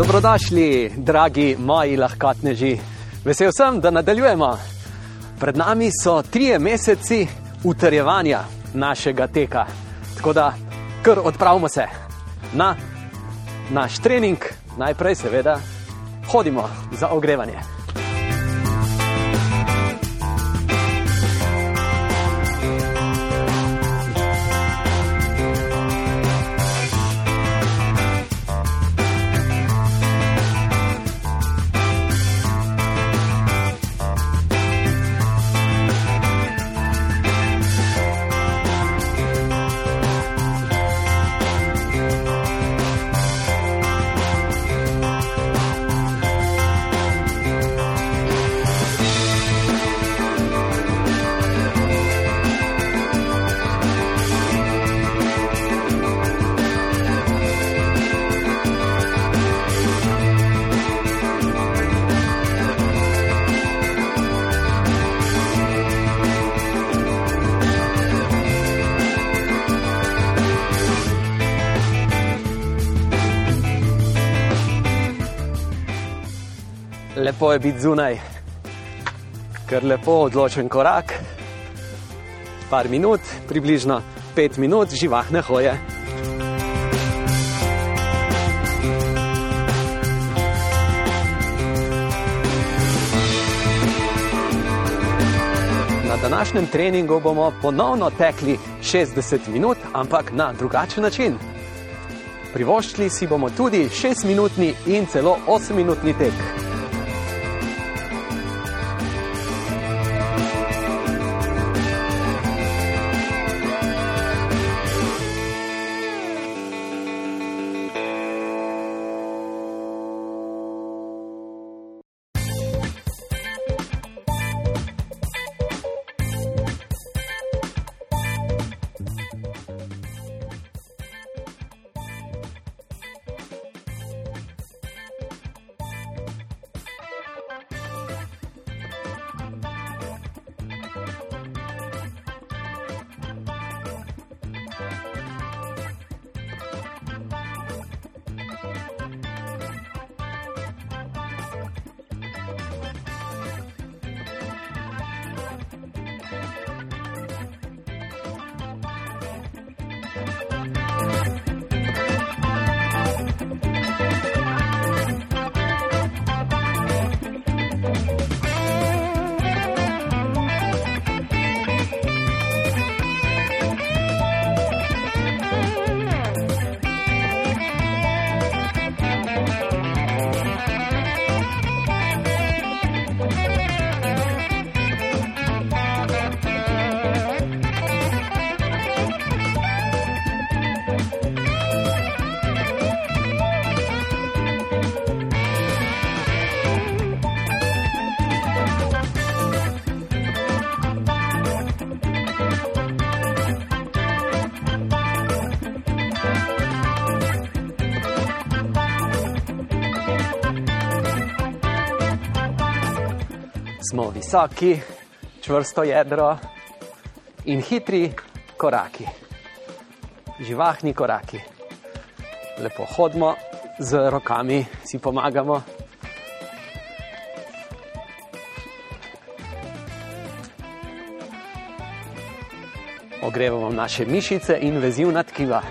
Dobrodošli, dragi moji lahkotneži. Vesel sem, da nadaljujemo. Pred nami so trije meseci utrjevanja našega teka. Tako da, kar odpravimo se na naš trening, najprej, seveda, hodimo za ogrevanje. Lepo je biti zunaj, ker lepo odločen korak, par minut, približno pet minut, živahne hoje. Na današnjem treningu bomo ponovno tekli 60 minut, ampak na drugačen način. Privoščili si bomo tudi 6-minutni in celo 8-minutni tek. Smo visoki, čvrsto jedro in hitri koraki, živahni koraki. Lepo hodimo z rokami, si pomagamo. Ogrevamo naše mišice in vezivna tkiva.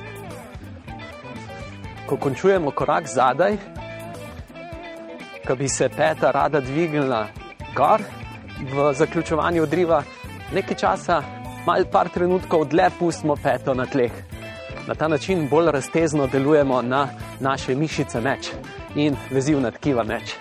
Ko končujemo korak zadaj, ko bi se peta rada dvignila gor v zaključovanju odriva, nekaj časa, malo par trenutkov dlje pustimo peto na tleh. Na ta način bolj raztezno delujemo na naše mišice meč in vezivna tkiva meč.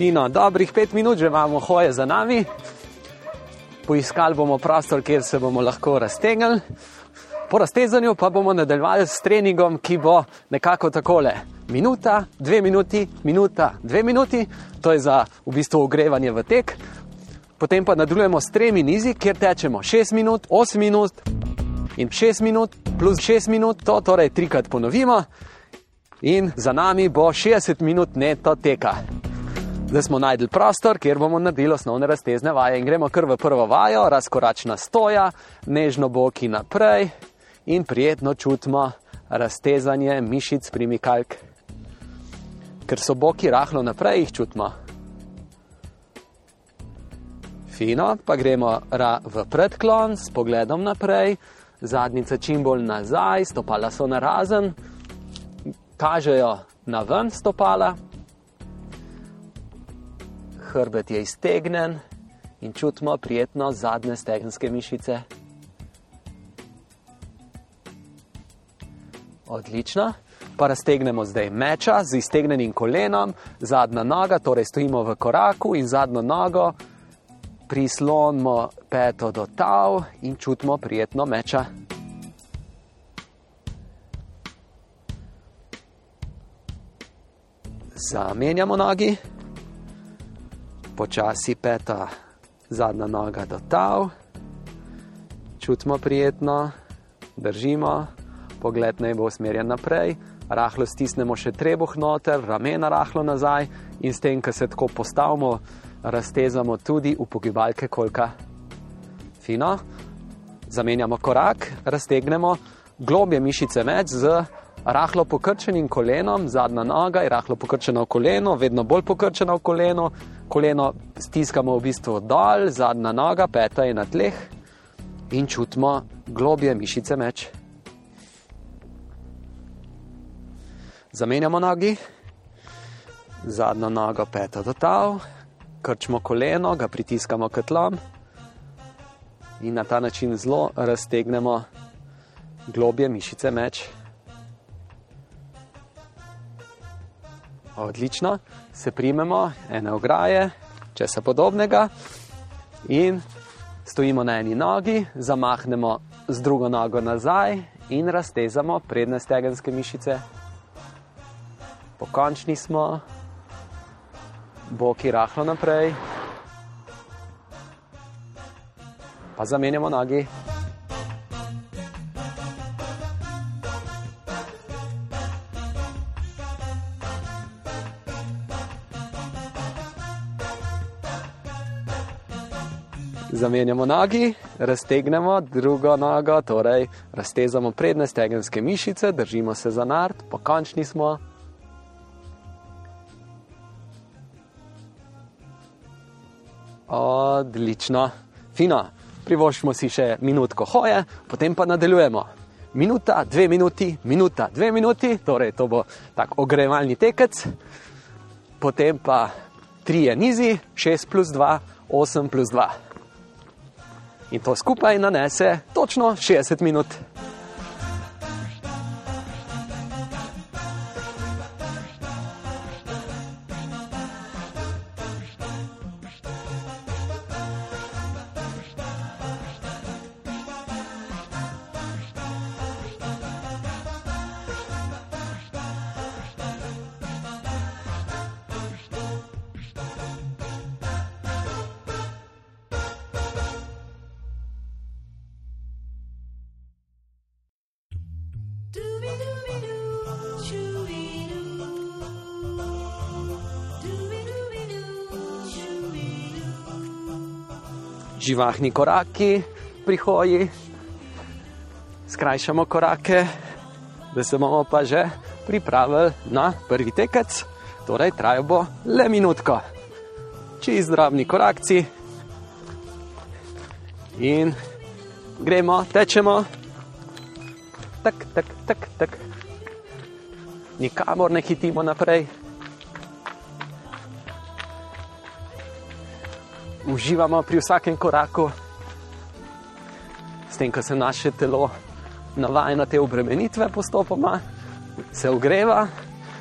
Fino, dobrih pet minut že imamo hoje za nami. Poiskali bomo prostor, kjer se bomo lahko raztegnili. Po raztezanju pa bomo nadaljevali s treningom, ki bo nekako takole. Minuta, dve minuti, minuta, dve minuti, to je za v bistvu ogrevanje v tek. Potem pa nadaljujemo s tremi nizi, kjer tečemo 6 minut, 8 minut in 6 minut, plus 6 minut, to torej trikrat ponovimo. In za nami bo 60 minut neto teka. Zdaj smo najdel prostor, kjer bomo naredili osnovne raztezne vaje. In gremo kar v prvo vajo, razkoračna stoja, nežno boki naprej in prijetno čutimo raztezanje mišic primikalk. Ker so boki rahlo naprej, jih čutimo. Fino, pa gremo v predklon s pogledom naprej, zadnjica čim bolj nazaj, stopala so narazen, kažejo na ven stopala hrbet je iztegnen in čutimo prijetno zadnje stegenske mišice. Odlično. Pa raztegnemo zdaj meča z iztegnenim kolenom, zadnja noga, torej stojimo v koraku in zadnjo nogo prislonimo peto do tav in čutimo prijetno meča. Zamenjamo nogi počasi peta, zadnja noga do tav, čutimo prijetno, držimo, pogled naj bo usmerjen naprej, rahlo stisnemo še trebuh noter, ramena rahlo nazaj in s tem, ko se tako postavimo, raztezamo tudi upogibalke kolka. Fino, zamenjamo korak, raztegnemo globje mišice med z rahlo pokrčenim kolenom, zadnja noga je rahlo pokrčena v koleno, vedno bolj pokrčena v koleno, koleno stiskamo v bistvu dol, zadnja noga, peta je na tleh in čutimo globje mišice meč. Zamenjamo nogi, zadnjo nogo, peta do tav, krčimo koleno, ga pritiskamo k tlom in na ta način zelo raztegnemo globje mišice meč. Odlično, se primemo ene ograje, česa podobnega in stojimo na eni nogi, zamahnemo z drugo nogo nazaj in raztezamo prednje stegenske mišice. Pokončni smo, boki rahlo naprej, pa zamenjamo nogi. Zamenjamo nogi, raztegnemo drugo nogo, torej raztezamo prednje stegenske mišice, držimo se za nard, pokončni smo. Odlično, fino. Privoščimo si še minutko hoje, potem pa nadaljujemo. Minuta, dve minuti, minuta, dve minuti, torej to bo tak ogrevalni tekec, potem pa trije nizi, šest plus dva, osem plus dva in to skupaj nanese točno 60 minut. Živahni koraki pri hoji, skrajšamo korake, da se bomo pa že pripravili na prvi tekec, torej traja bo le minutko. Čez drobni korakci in gremo, tečemo, tak, tak, tak, tak. Nikamor ne hitimo naprej. Uživamo pri vsakem koraku, s tem, ko se naše telo navaja na te obremenitve, postopoma se ogreva,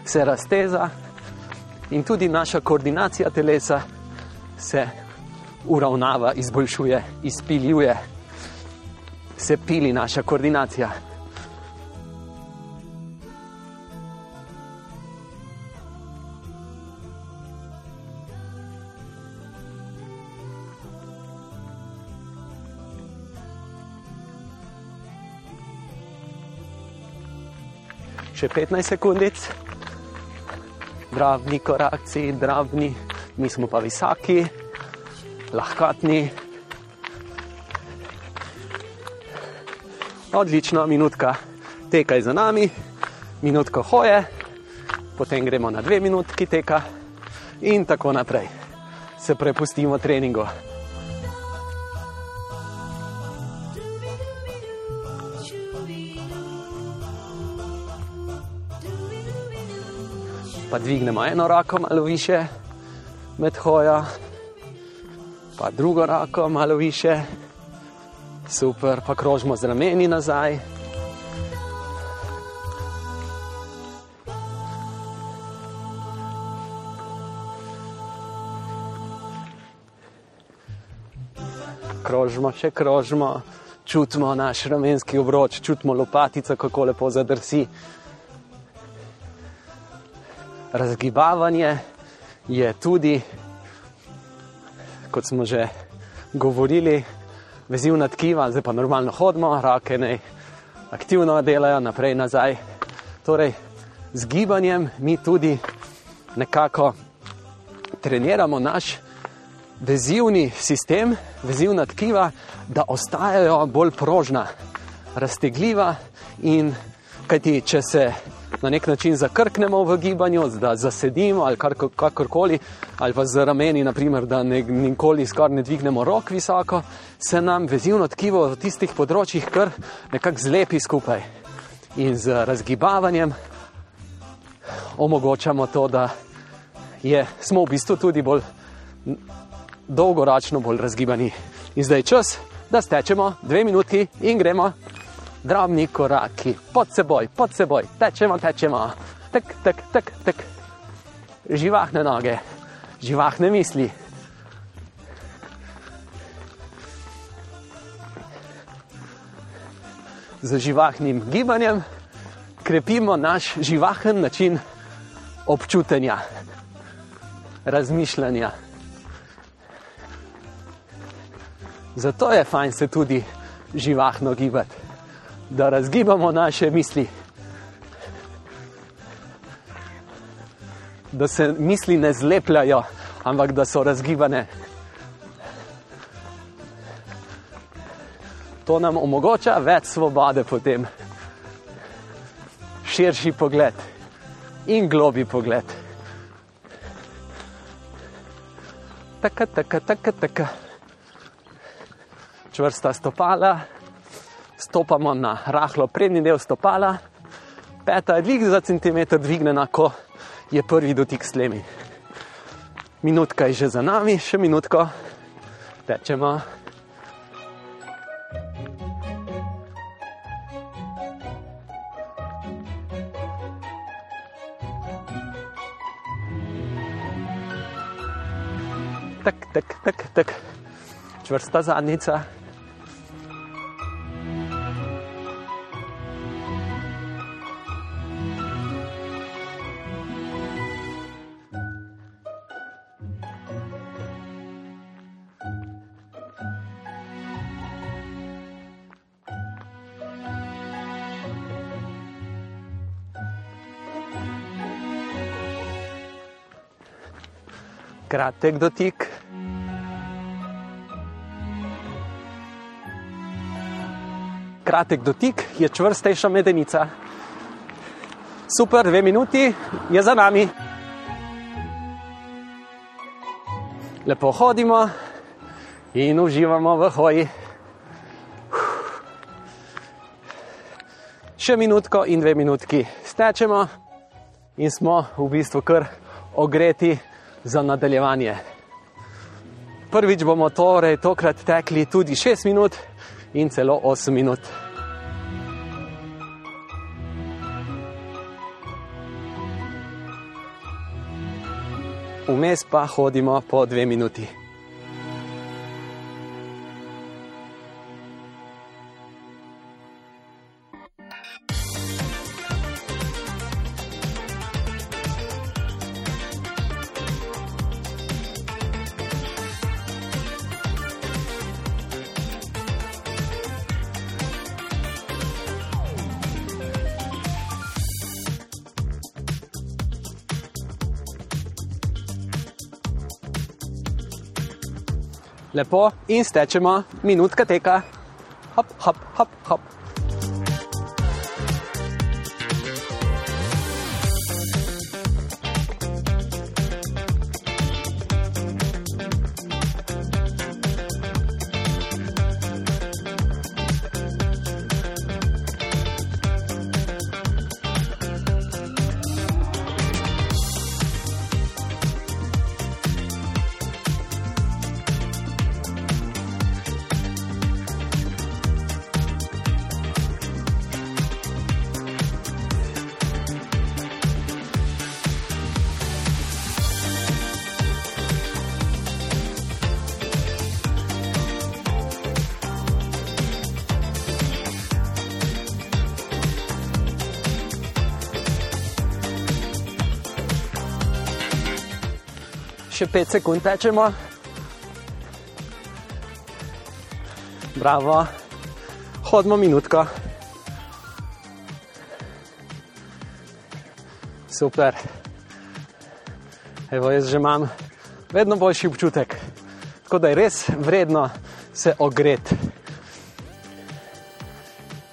se razteza in tudi naša koordinacija telesa se uravnava, izboljšuje, izpiljuje, se pili naša koordinacija. Še 15 sekundic, drobni korakci, drobni, mi smo pa visoki, lahkotni. Odlično, minutka teka je za nami, minutka hoje, potem gremo na dve minutki teka in tako naprej. Se prepustimo treningu. Pa dvignemo eno roko malo više med hojo, pa drugo roko malo više, super, pa krožimo z rameni nazaj. Krožimo, še krožimo, čutimo naš ramenski obroč, čutimo lopatico, kako lepo zadrsi. Razgibavanje je tudi, kot smo že govorili, vezivna tkiva, zdaj pa normalno hodimo, roke ne aktivno delajo naprej in nazaj. Torej, z gibanjem mi tudi nekako treniramo naš vezivni sistem, vezivna tkiva, da ostajajo bolj prožna, raztegljiva in kajti, če se na nek način zakrknemo v gibanju, da zasedimo ali kar, kakorkoli, ali pa z rameni, naprimer, da ne, nikoli skoraj ne dvignemo rok visoko, se nam vezivno tkivo v tistih področjih kar nekako zlepi skupaj. In z razgibavanjem omogočamo to, da je, smo v bistvu tudi bolj dolgoročno bolj razgibani. In zdaj je čas, da stečemo dve minuti in gremo drobni koraki, pod seboj, pod seboj, tečemo, tečemo, tek, tek, tek, tek. živahne noge, živahne misli. Z živahnim gibanjem krepimo naš živahen način občutenja, razmišljanja. Zato je fajn se tudi živahno gibati da razgibamo naše misli. Da se misli ne zlepljajo, ampak da so razgibane. To nam omogoča več svobode, potem širši pogled in globi pogled. Tako, tako, tako, tako. Čvrsta stopala stopamo na rahlo prednji del stopala, peta je dvig za centimeter dvignjena, ko je prvi dotik s tlemi. Minutka je že za nami, še minutko, tečemo. Tak, tak, tak, tak. Čvrsta zadnica. Kratek dotik. Kratek dotik je čvrstejša medenica. Super, dve minuti je za nami. Lepo hodimo in uživamo v hoji. Še minutko in dve minutki stečemo in smo v bistvu kar ogreti za nadaljevanje. Prvič bomo torej tokrat tekli tudi 6 minut in celo 8 minut. vmes pa hodimo po dve minuti. Lepo. In stečemo, minutka teka, hop, hop, hop, hop. Še 5 sekund tečemo. Bravo, hodimo minutko. Super. Evo, jaz že imam vedno boljši občutek. Tako da je res vredno se ogreti.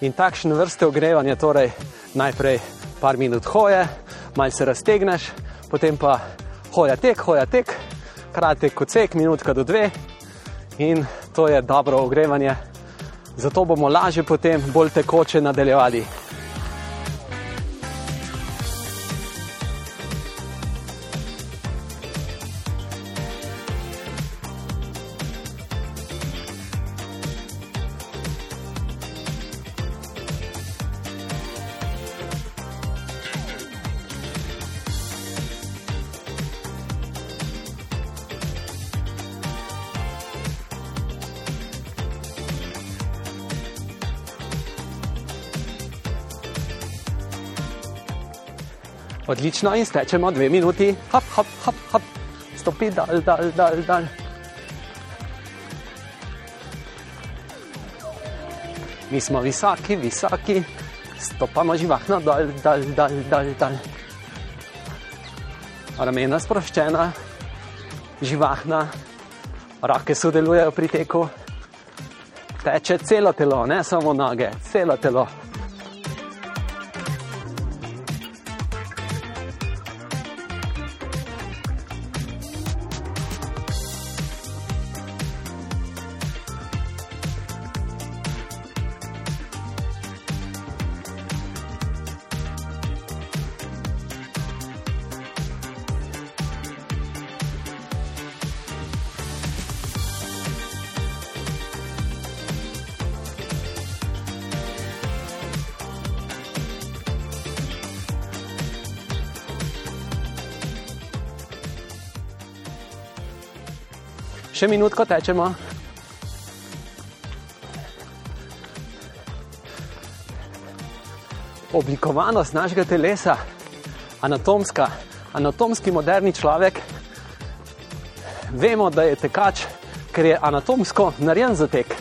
In takšne vrste ogrevanja, torej najprej par minut hoje, malo se raztegneš, potem pa hoja tek, hoja tek, kratek odsek, minutka do dve in to je dobro ogrevanje. Zato bomo lažje potem bolj tekoče nadaljevali. Odlično in stečemo dve minuti, hop, hop, hop, hop. stopi dal, dal, dal, dal. Mi smo visoki, visoki, stopamo živahno dol, dol, dol, dol, dol. Ramena sproščena, živahna, roke sodelujejo pri teku, teče celo telo, ne samo noge, celo telo. Še minutko tečemo. Oblikovanost našega telesa, anatomska, anatomski moderni človek, vemo, da je tekač, ker je anatomsko narejen za tek.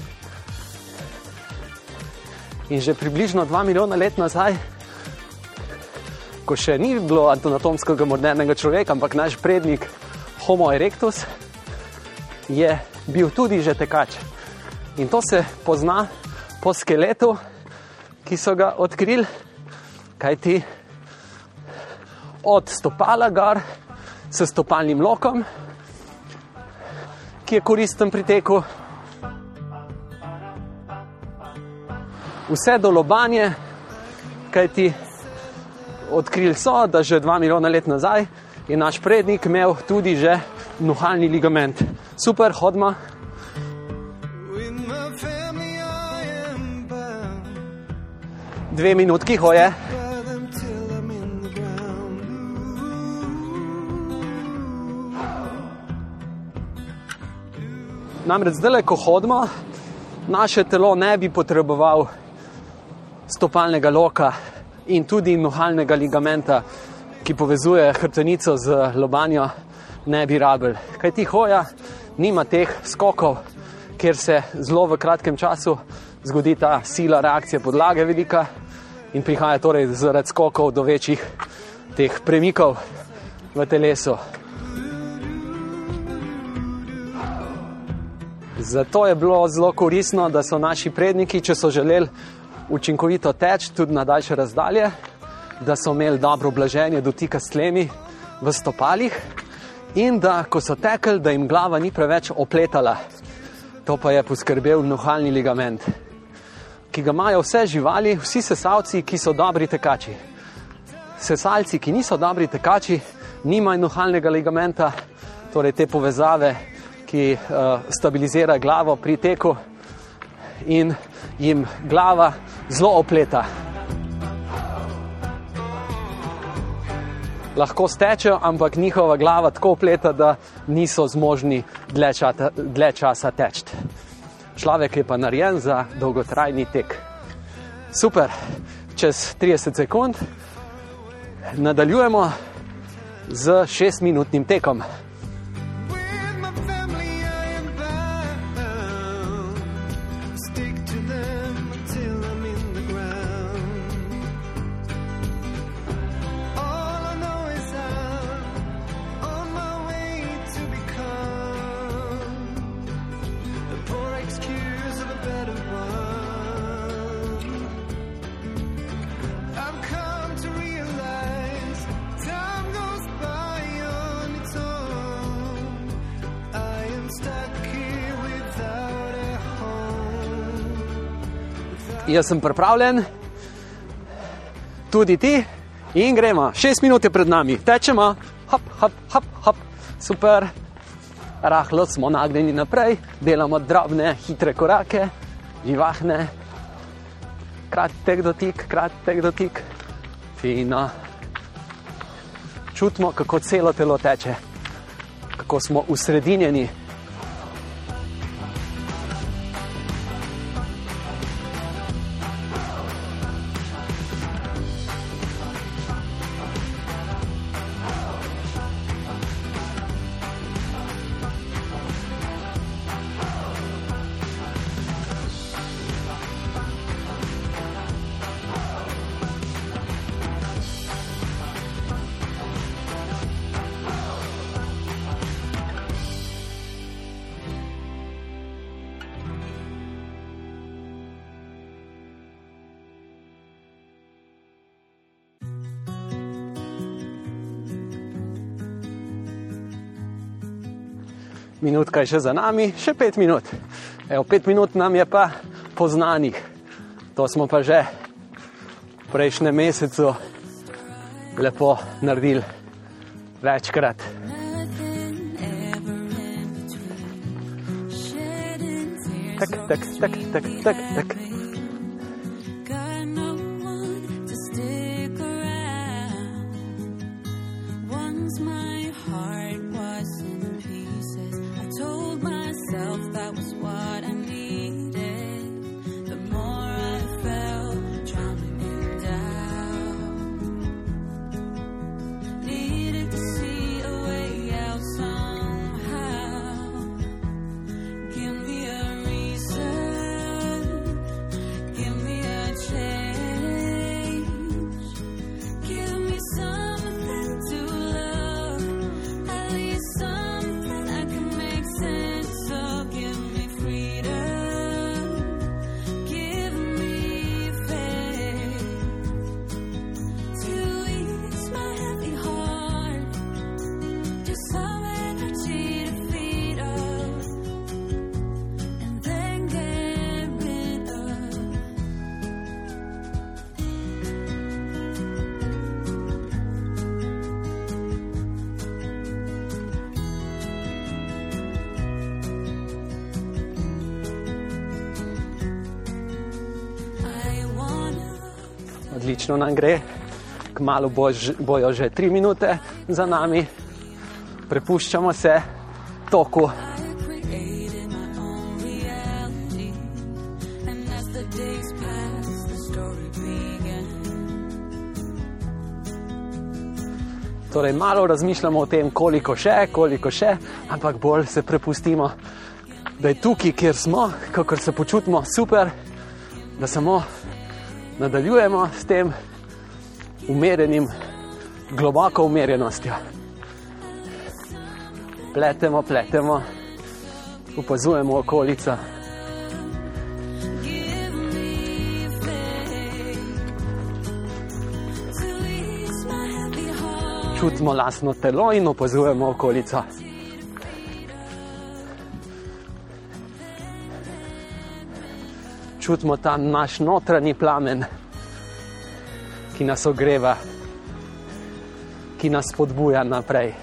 In že približno 2 milijona let nazaj, ko še ni bilo anatomskega modernega človeka, ampak naš prednik Homo erectus, je bil tudi že tekač. In to se pozna po skeletu, ki so ga odkrili, kajti od stopala gor s stopalnim lokom, ki je koristen pri teku, vse do lobanje, kajti odkrili so, da že dva milijona let nazaj je naš prednik imel tudi že nuhalni ligament. Super, hodma. Dve minutki hoje. Namreč zdaj, ko hodimo, naše telo ne bi potreboval stopalnega loka in tudi nohalnega ligamenta, ki povezuje hrbtenico z lobanjo, ne bi rabil. Kaj ti hoja, nima teh skokov, kjer se zelo v kratkem času zgodi ta sila reakcije podlage velika in prihaja torej zaradi skokov do večjih teh premikov v telesu. Zato je bilo zelo koristno, da so naši predniki, če so želeli učinkovito teči tudi na daljše razdalje, da so imeli dobro blaženje dotika s tlemi v stopalih in da, ko so tekli, da jim glava ni preveč opletala. To pa je poskrbel nohalni ligament, ki ga imajo vse živali, vsi sesalci, ki so dobri tekači. Sesalci, ki niso dobri tekači, nimajo nohalnega ligamenta, torej te povezave, ki uh, stabilizira glavo pri teku in jim glava zelo opleta. Lahko stečejo, ampak njihova glava tako opleta, da niso zmožni dlje, čata, dlje časa teči. Človek je pa narejen za dolgotrajni tek. Super, čez 30 sekund nadaljujemo z 6-minutnim tekom. Jaz sem pripravljen, tudi ti, in gremo. Šest minut je pred nami, tečemo, hop, hop, hop, hop. super. Rahlo smo nagnjeni naprej, delamo drobne, hitre korake, živahne, kratek dotik, kratek dotik, fino. Čutimo, kako celo telo teče, kako smo usredinjeni. Minutka je še za nami, še pet minut. Evo, pet minut nam je pa poznanih. To smo pa že v prejšnjem mesecu lepo naredili večkrat. Tak, tak, tak, tak, tak, tak. odlično nam gre, kmalo bo, bojo že tri minute za nami, prepuščamo se toku. Torej, malo razmišljamo o tem, koliko še, koliko še, ampak bolj se prepustimo, da je tukaj, kjer smo, kako se počutimo super, da samo nadaljujemo s tem umerjenim, globoko umerjenostjo. Pletemo, pletemo, opazujemo okolico. Čutimo lastno telo in opazujemo okolico. Čutimo ta naš notranji plamen, ki nas ogreva, ki nas spodbuja naprej.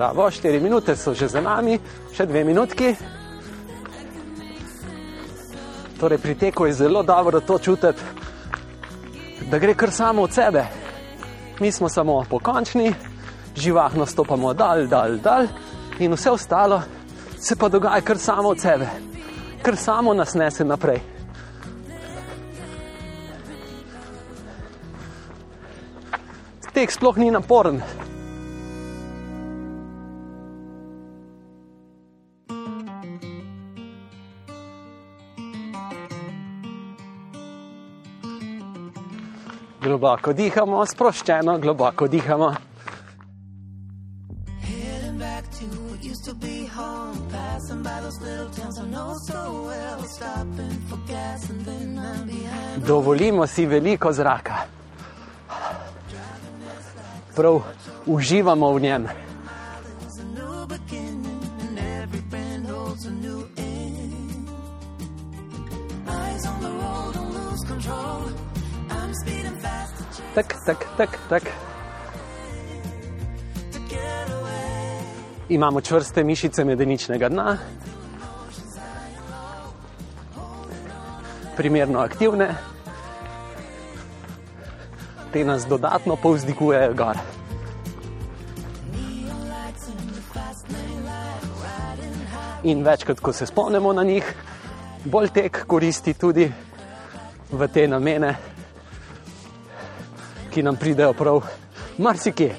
Bravo, štiri minute so že za nami, še dve minutki. Torej, pri teku je zelo dobro to čutiti, da gre kar samo od sebe. Mi smo samo pokončni, živahno stopamo dal, dal, dal in vse ostalo se pa dogaja kar samo od sebe, kar samo nas nese naprej. Tek sploh ni naporen. Globoko dihamo, sproščeno, globoko dihamo. Used to be home. Passing by those little towns I know so well. Stopping for gas and then I'm behind. Dovolimo si veliko zraka. Prav uživamo v njem. Tak, tak, tak, tak. Imamo čvrste mišice medeničnega dna, primerno aktivne, te nas dodatno povzdigujejo gor. In večkrat, ko se spomnimo na njih, bolj tek koristi tudi v te namene, ki nam pridejo prav marsikje.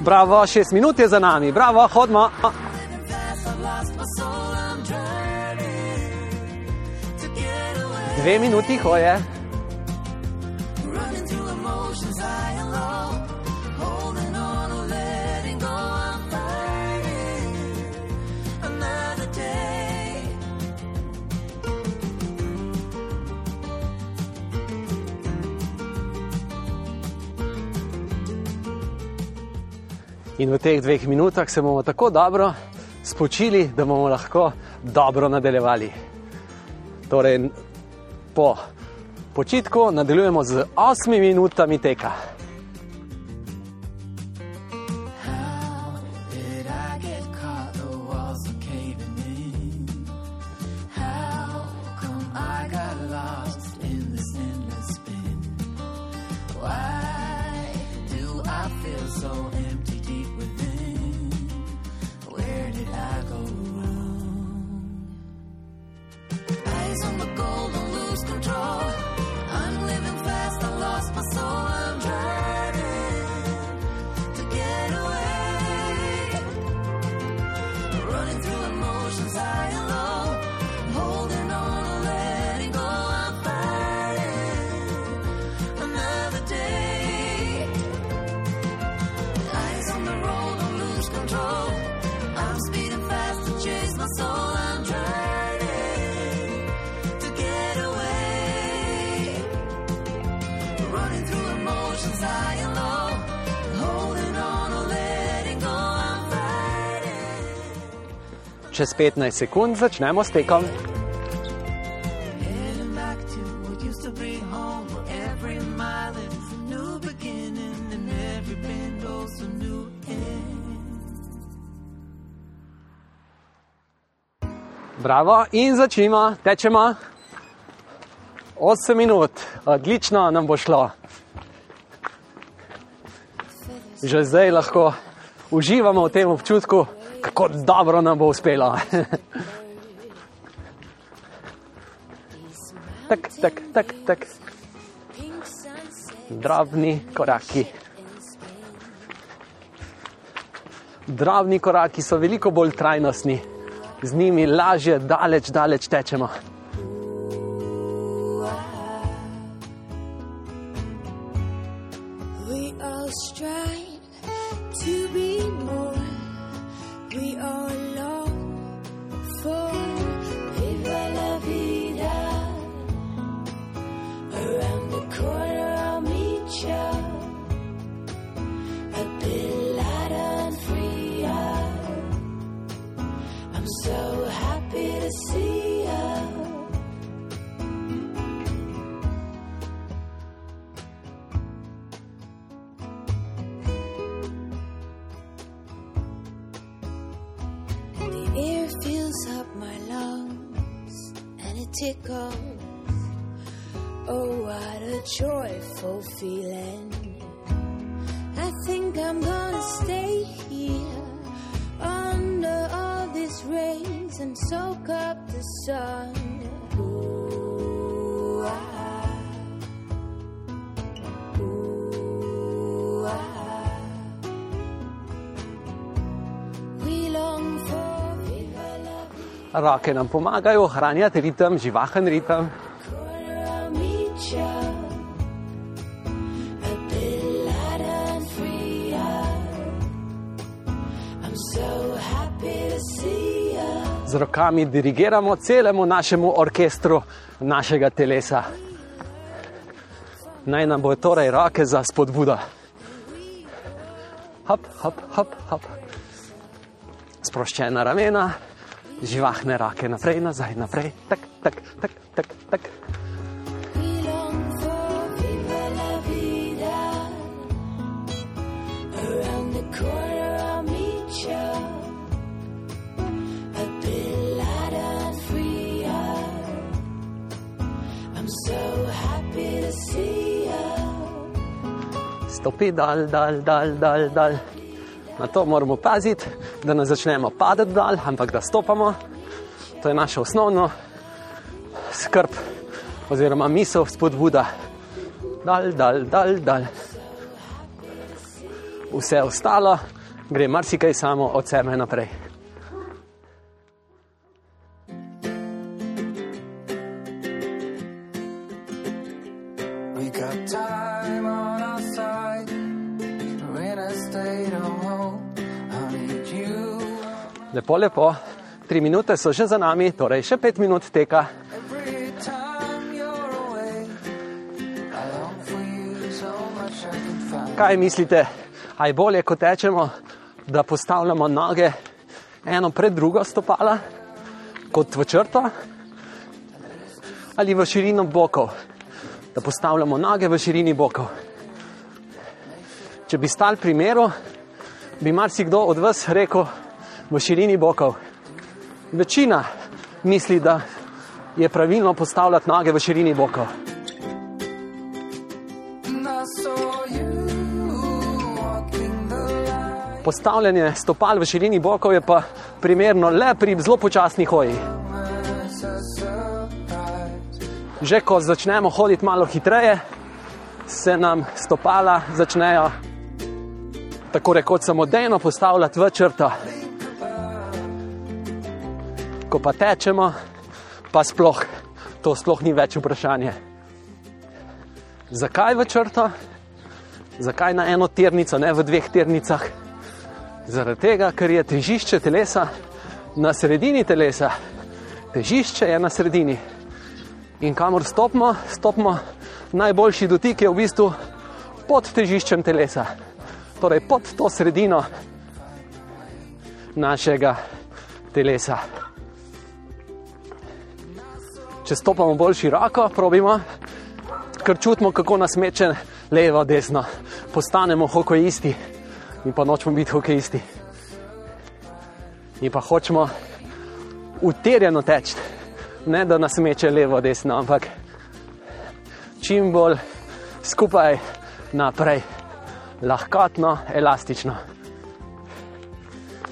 Bravo, šest minut je za nami, bravo, away. Dve minuti hoje. In v teh dveh minutah se bomo tako dobro spočili, da bomo lahko dobro nadaljevali. Torej, po počitku nadaljujemo z osmimi minutami teka. čez 15 sekund začnemo s tekom. Bravo. In začnimo, tečemo. 8 minut, odlično nam bo šlo. Že zdaj lahko uživamo v tem občutku kako dobro nam bo uspelo. tak, tak, tak, tak. Drobni koraki. Drobni koraki so veliko bolj trajnostni, z njimi lažje, daleč, daleč tečemo. Roke nam pomagajo ohranjati ritem, živahen ritem. Z rokami dirigiramo celemu našemu orkestru našega telesa. Naj nam bo torej roke za spodbudo. Hop, hop, hop, hop. Sproščena ramena, živahne roke naprej, nazaj, naprej, tak, tak, tak, tak, tak. Stopi dal, dal, dal, dal, dal. Na to moramo paziti, da ne začnemo padati dal, ampak da stopamo. To je naša osnovna skrb oziroma misel, spodbuda. Dal, dal, dal, dal. Vse ostalo gre marsikaj samo od sebe naprej. Lepo, lepo. Tri minute so že za nami, torej še pet minut teka. Kaj mislite, aj bolje, ko tečemo, da postavljamo noge eno pred drugo stopala, kot v črto, ali v širino bokov, da postavljamo noge v širini bokov. Če bi stal pri miru, bi marsikdo od vas rekel v širini bokov. Večina misli, da je pravilno postavljati noge v širini bokov. Postavljanje stopal v širini bokov je pa primerno le pri zelo počasni hoji. Že ko začnemo hoditi malo hitreje, se nam stopala začnejo tako rekoč samodejno postavljati v črto. Ko pa tečemo, pa sploh to sploh ni več vprašanje. Zakaj v črto? Zakaj na eno tirnico, ne v dveh tirnicah? Zaradi tega, ker je težišče telesa na sredini telesa. Težišče je na sredini. In kamor stopimo, stopimo, najboljši dotik je v bistvu pod težiščem telesa, torej pod to sredino našega telesa. Če stopamo bolj široko, probimo, ker čutimo, kako nas meče levo, desno, postanemo hokejisti, mi pa nočemo biti hokejisti. Mi pa hočemo uterjeno teči, ne da nas meče levo, desno, ampak čim bolj skupaj naprej, lahkotno, elastično.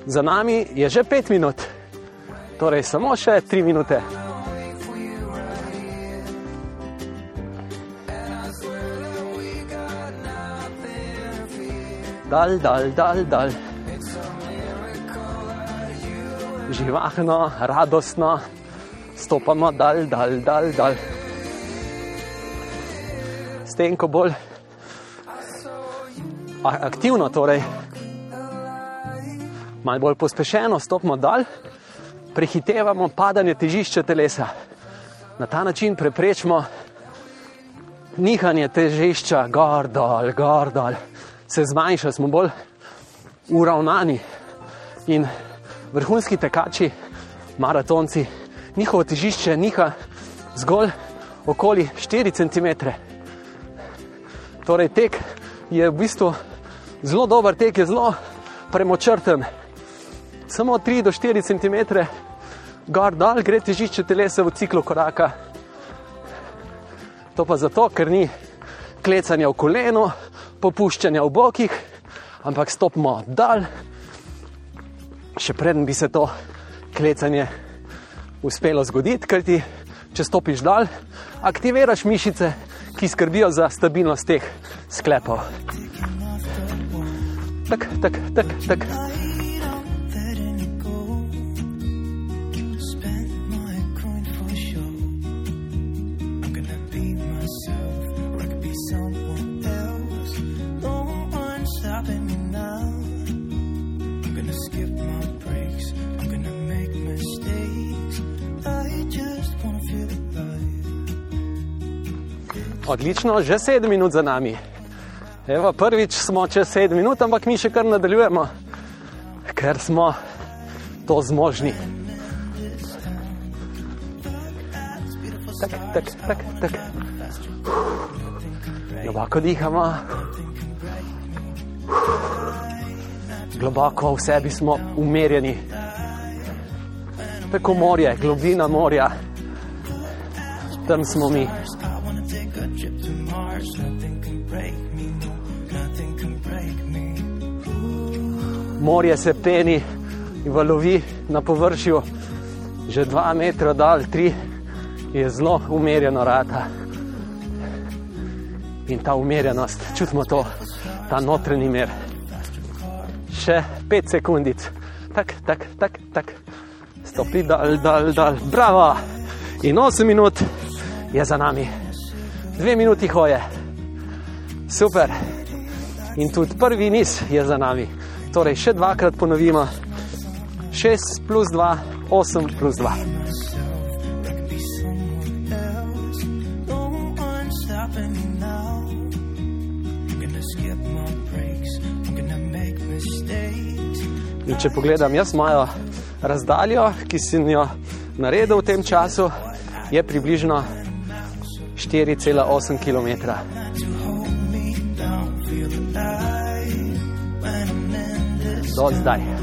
Za nami je že pet minut, torej samo še tri minute. Dal, dal, dal, dal. Živahno, radostno, stopamo dal, dal, dal, dal. S tem, ko bolj aktivno, torej malo bolj pospešeno stopimo dal, prehitevamo padanje težišča telesa. Na ta način preprečimo nihanje težišča, gor dol, gor dol, se zmanjša, smo bolj uravnani. In vrhunski tekači, maratonci, njihovo težišče niha zgolj okoli 4 cm. Torej, tek je v bistvu zelo dober tek, je zelo premočrten. Samo 3 do 4 cm gor dol gre težišče telesa v ciklu koraka. To pa zato, ker ni klecanja v kolenu, popuščanja v bokih, ampak stopimo dal. Še preden bi se to klecanje uspelo zgoditi, ker ti, če stopiš dal, aktiviraš mišice, ki skrbijo za stabilnost teh sklepov. Tak, tak, tak, tak. Odlično, že sedem minut za nami. Evo, prvič smo čez sedem minut, ampak mi še kar nadaljujemo, ker smo to zmožni. Tak, tak, tak, tak. Globoko dihamo. Globoko v sebi smo umirjeni. Preko morja, globina morja. Tam smo mi. Morje se peni in valovi na površju, že dva metra dal, tri, je zelo umirjeno rata. In ta umirjenost, čutimo to, ta notranji mir. Še pet sekundic, tak, tak, tak, tak, stopi dal, dal, dal, bravo! In osem minut je za nami, dve minuti hoje, super. In tudi prvi niz je za nami. Torej, še dvakrat ponovimo. 6 plus 2, 8 plus 2. I could be someone else. No one stopping me now. I'm gonna skip my breaks. I'm gonna make mistakes. In če pogledam jaz mojo razdaljo, ki sem jo naredil v tem času, je približno 4,8 km. Do zdania.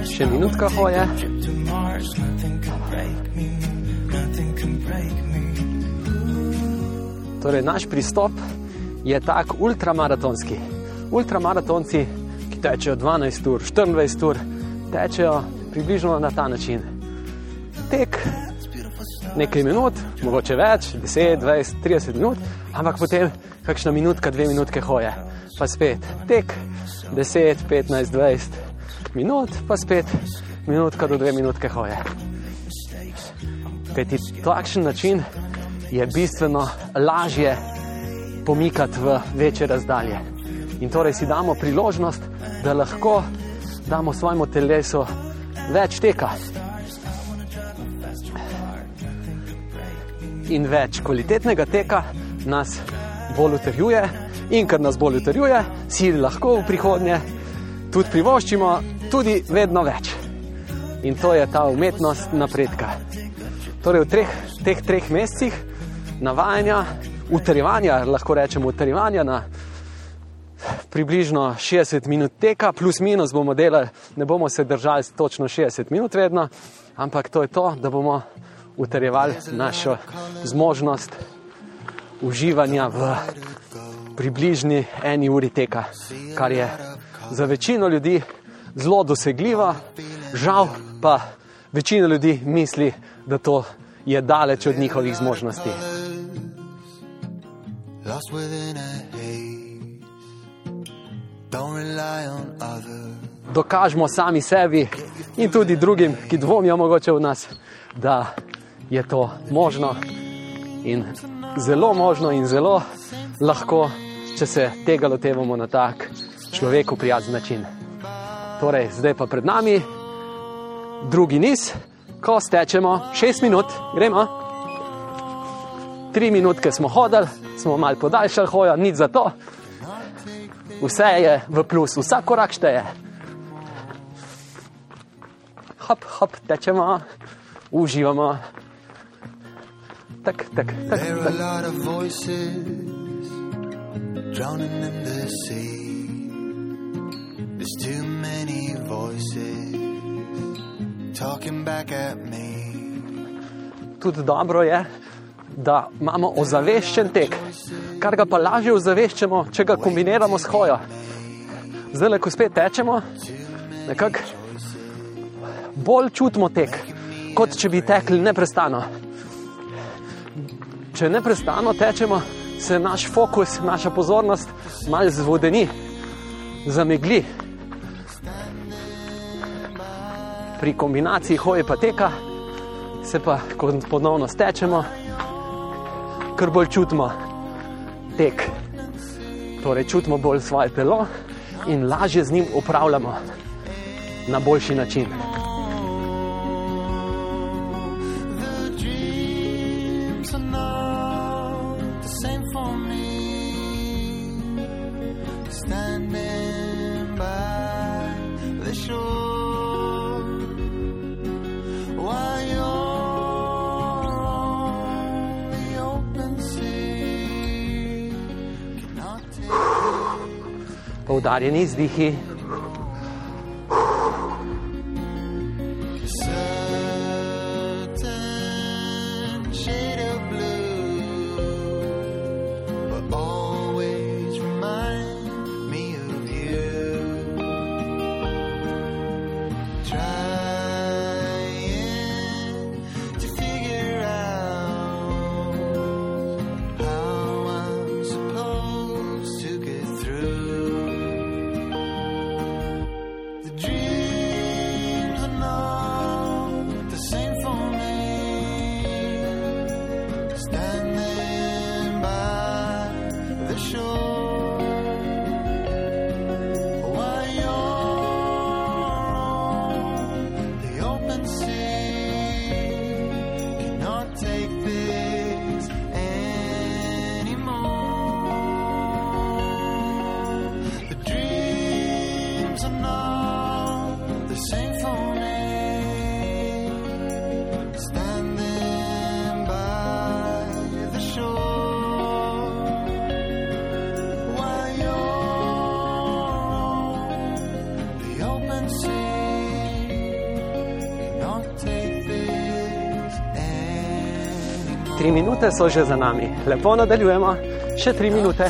Jeszcze minutka choje. Który nasz przystop jest tak ultramaratonski. Ultramaratonci, ki tečejo 12 ur, 24 ur, tečejo približno na ta način. Tek nekaj minut, mogoče več, 10, 20, 30 minut, ampak potem kakšna minutka, dve minutke hoje, pa spet tek, 10, 15, 20 minut, pa spet minutka do dve minutke hoje. Kajti takšen način je bistveno lažje pomikati v večje razdalje. In torej si damo priložnost, da lahko damo svojemu telesu več teka. In več kvalitetnega teka nas bolj utrjuje, in ker nas bolj utrjuje, si lahko v prihodnje tudi privoščimo tudi vedno več. In to je ta umetnost napredka. Torej, v treh, teh treh mesecih navajanja, utrjevanja, lahko rečemo utrjevanja na približno 60 minut teka, plus minus bomo delali, ne bomo se držali točno 60 minut vedno, ampak to je to, da bomo utrjevali našo zmožnost uživanja v približni eni uri teka, kar je za večino ljudi zelo dosegljivo, žal pa večina ljudi misli, da to je daleč od njihovih zmožnosti. Lost within a Dokažemo sami sebi in tudi drugim, ki dvomijo mogoče v nas, da je to možno in zelo možno in zelo lahko, če se tega lotevamo na tak človeku prijazen način. Torej, zdaj pa pred nami drugi niz, ko stečemo 6 minut, gremo. Tri minutke smo hodili, smo malo podaljšali hojo, nič za to. Vse je v plus, vsak korak šteje. Hop, hop, tečemo, uživamo. Tak, tak, tak, tak. voices drowning in the sea. There's too many voices talking back at me. Tudi dobro je, da imamo ozaveščen tek, kar ga pa lažje ozaveščamo, če ga kombiniramo s hojo. Zdaj, ko spet tečemo, nekako bolj čutimo tek, kot če bi tekli neprestano. Če neprestano tečemo, se naš fokus, naša pozornost malo zvodeni, zamegli. Pri kombinaciji hoje pa teka se pa, ko ponovno stečemo, kar bolj čutimo tek. Torej, čutimo bolj svoje telo in lažje z njim upravljamo na boljši način. Poudarjeni izdihi, minute so že za nami. Lepo nadaljujemo, še tri minute.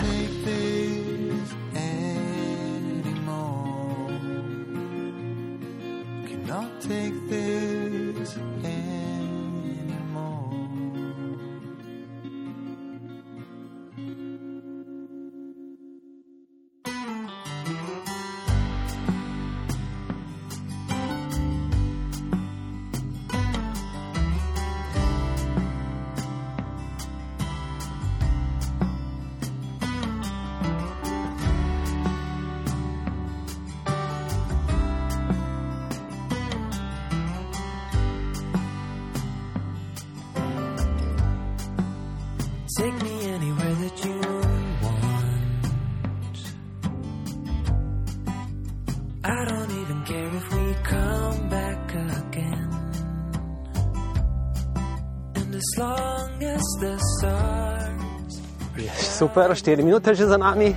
Super, 4 minute že za nami,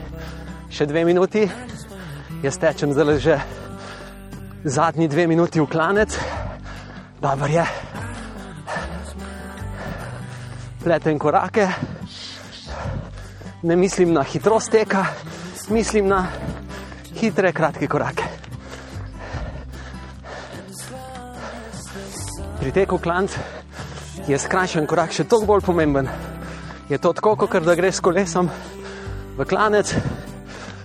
še 2 minuti. Jaz tečem zdaj že zadnji 2 minuti v klanec, dobro je. Pletem korake, ne mislim na hitrost teka, mislim na hitre, kratke korake. Pri teku klanc je skrajšan korak še toliko bolj pomemben. Je to tako, kot da greš s kolesom v klanec,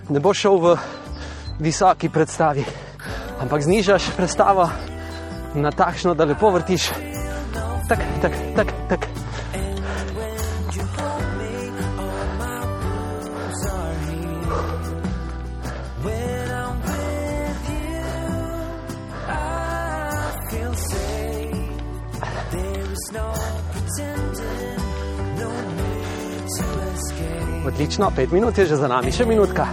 ne boš šel v visoki predstavi, ampak znižaš predstavo na takšno, da lepo vrtiš. Tak, tak, tak, tak. Odlično, pet minut je že za nami, še minutka.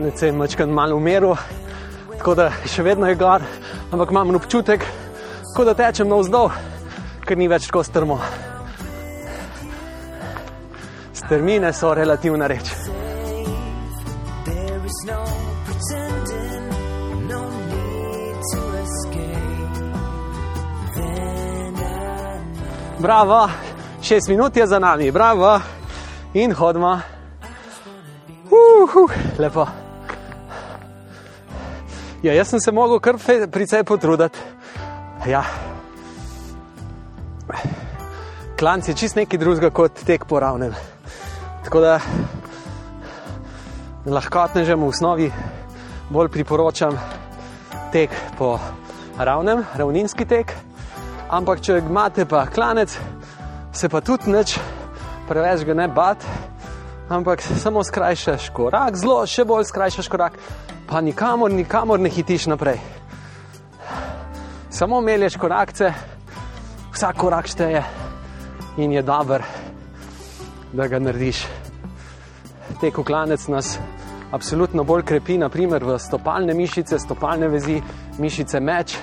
Moj klanec je mačkan malo umiril, tako da še vedno je gor, ampak imam občutek, kot da tečem navzdol, ker ni več tako strmo. Strmine so relativna reč. no no Bravo, šest minut je za nami, bravo in hodimo. Uhu, lepo. Ja, jaz sem se mogel kar precej potruditi. Ja. Klanc je čist nekaj drugega kot tek po ravnem. Tako da lahkotnežem v osnovi bolj priporočam tek po ravnem, ravninski tek. Ampak če imate pa klanec, se pa tudi nič preveč ga ne bat, ampak samo skrajšaš korak, zelo še bolj skrajšaš korak, pa nikamor, nikamor ne hitiš naprej. Samo melješ korakce, vsak korak šteje in je dober, da ga narediš. Tek v klanec nas absolutno bolj krepi, naprimer v stopalne mišice, stopalne vezi, mišice meč,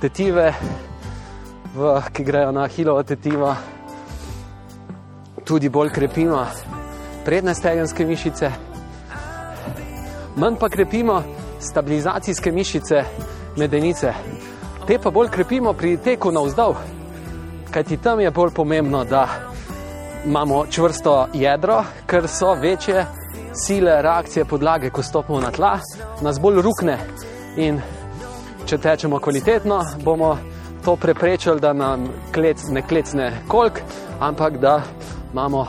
tetive, v, ki grejo na hilovo tetivo, tudi bolj krepimo prednje stegenske mišice, manj pa krepimo stabilizacijske mišice medenice. Te pa bolj krepimo pri teku navzdol, kajti tam je bolj pomembno, da imamo čvrsto jedro, ker so večje sile reakcije podlage, ko stopimo na tla, nas bolj rukne in če tečemo kvalitetno, bomo to preprečili, da nam klec, ne klecne kolk, ampak da imamo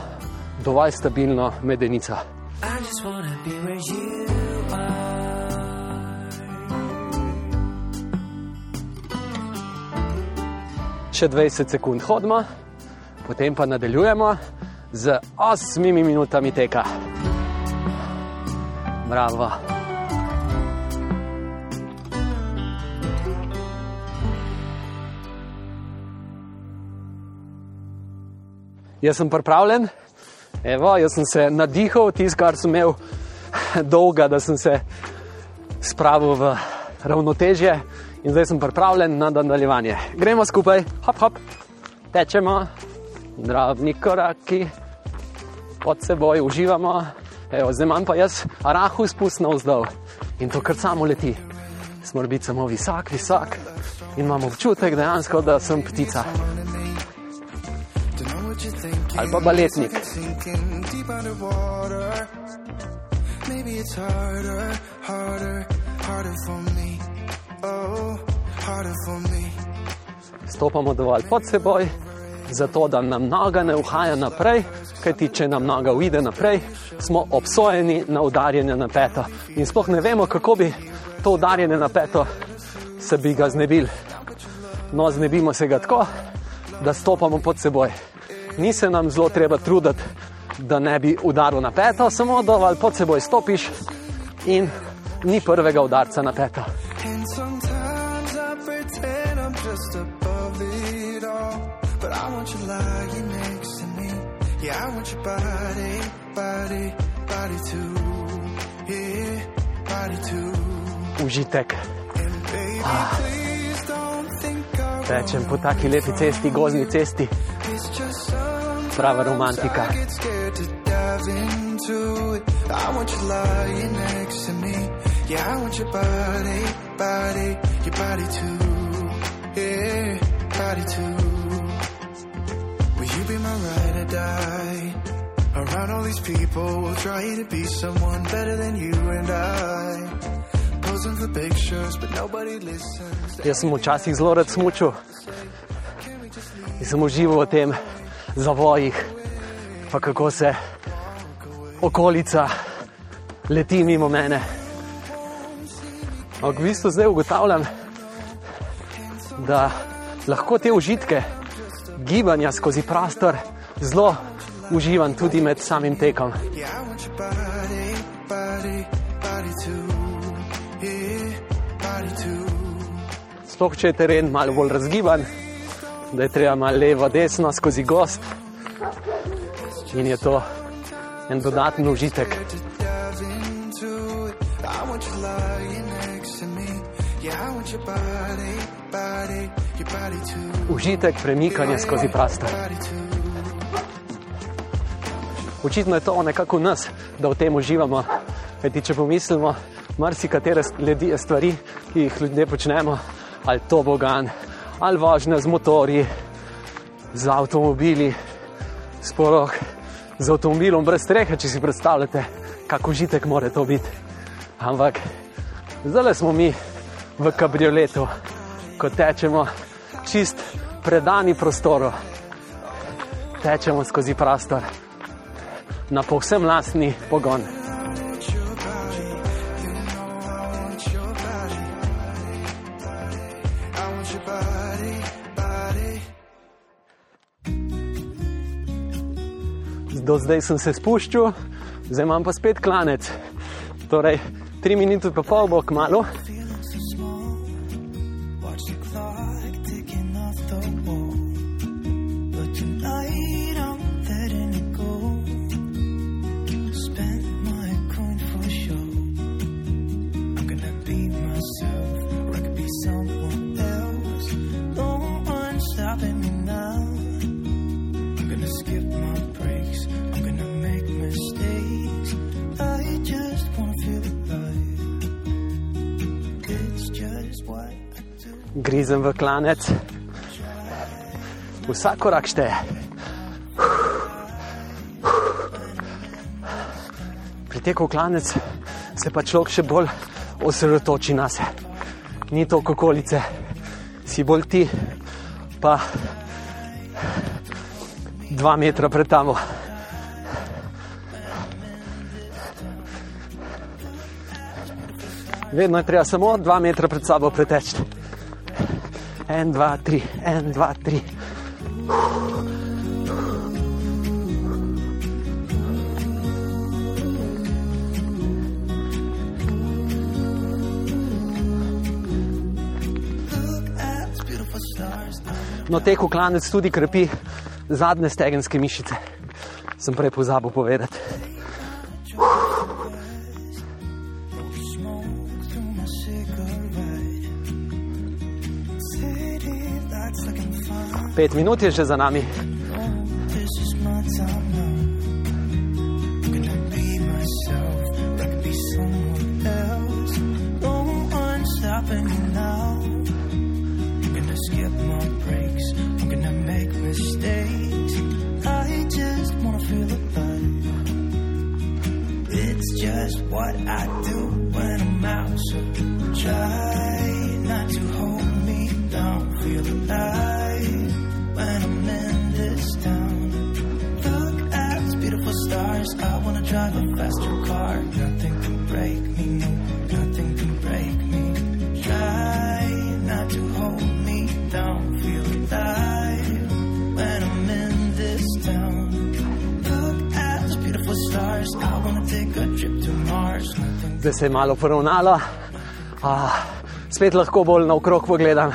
dovolj stabilno medenico. I just wanna be where you are. Še 20 sekund hodimo, potem pa nadaljujemo z 8 minutami teka. Bravo. Jaz sem pripravljen, Evo, jaz sem se nadihal, tisto, kar sem imel dolga, da sem se spravil v ravnotežje in zdaj sem pripravljen na nadaljevanje. Gremo skupaj, hop, hop, tečemo, drobni koraki, pod seboj uživamo. Evo, zdaj imam pa jaz rahu spust navzdol in to kar samo leti. Smo biti samo visok, visok in imamo občutek dejansko, da sem ptica To know what you're thinking. Ali pa baletnik. Maybe it's harder, harder, harder for me. Oh, harder for me. Stopamo dovolj pod seboj, zato da nam noga ne uhaja naprej, kajti če nam noga uide naprej, smo obsojeni na udarjanje na peto. In sploh ne vemo, kako bi to udarjanje na peto se bi ga znebili. No, znebimo se ga tako, da stopamo pod seboj. Ni se nam zelo treba truditi, da ne bi udaril na peto, samo dovolj pod seboj stopiš in ni prvega udarca na peto. Yeah, I want your body, body, body too. Yeah, body too. Užitek. I Tečem po taki lepi cesti, gozni cesti, prava romantika. Yeah, I want your body, body, your body too. Yeah, body too. Will you be my ride or die? Around all these people, trying to be someone better than you and I. Posing for pictures, but nobody listens. Jaz sem včasih zelo rad smučil in sem užival v tem zavojih, pa kako se okolica leti mimo mene. Ampak v bistvu zdaj ugotavljam, da lahko te užitke gibanja skozi prostor zelo uživam tudi med samim tekom. Sploh če je teren malo bolj razgiban, da je treba malo levo, desno skozi gost in je to en dodaten užitek. Užitek premikanja skozi prostor. Očitno je to nekako v nas, da v tem uživamo. Kajti, če pomislimo, marsikatere stvari, ki jih ljudje počnemo, ali to bogan, ali vožnja z motorji, z avtomobili, sporoh z avtomobilom brez strehe, če si predstavljate, kako užitek more to biti. Ampak zdaj smo mi v kabrioletu, ko tečemo čist predani prostoru, tečemo skozi prostor na povsem lastni pogon. Do zdaj sem se spuščal, zdaj imam pa spet klanec. Torej, tri minute pa pol bo kmalo. Grizem v klanec. Vsak korak šteje. Pri teku v klanec se pa človek še bolj osredotoči na se. Ni to okolice, si bolj ti, pa dva metra pred tamo. Vedno je treba samo dva metra pred sabo preteči. En, dva, tri, en, dva, tri. No, tek v klanec tudi krepi zadnje stegenske mišice. Sem prej pozabil povedati. Breaks. I'm gonna make mistakes. I just wanna feel alive. It's just what I do when I'm out. So try not to hold me down. Feel alive drive a faster car. Nothing can break me, no, nothing can break me. Try not to hold me down. Feel alive when I'm in this town. Look at those beautiful stars. I wanna take a trip to Mars. Zdaj se je malo poravnalo, ah, spet lahko bolj naokrog pogledam.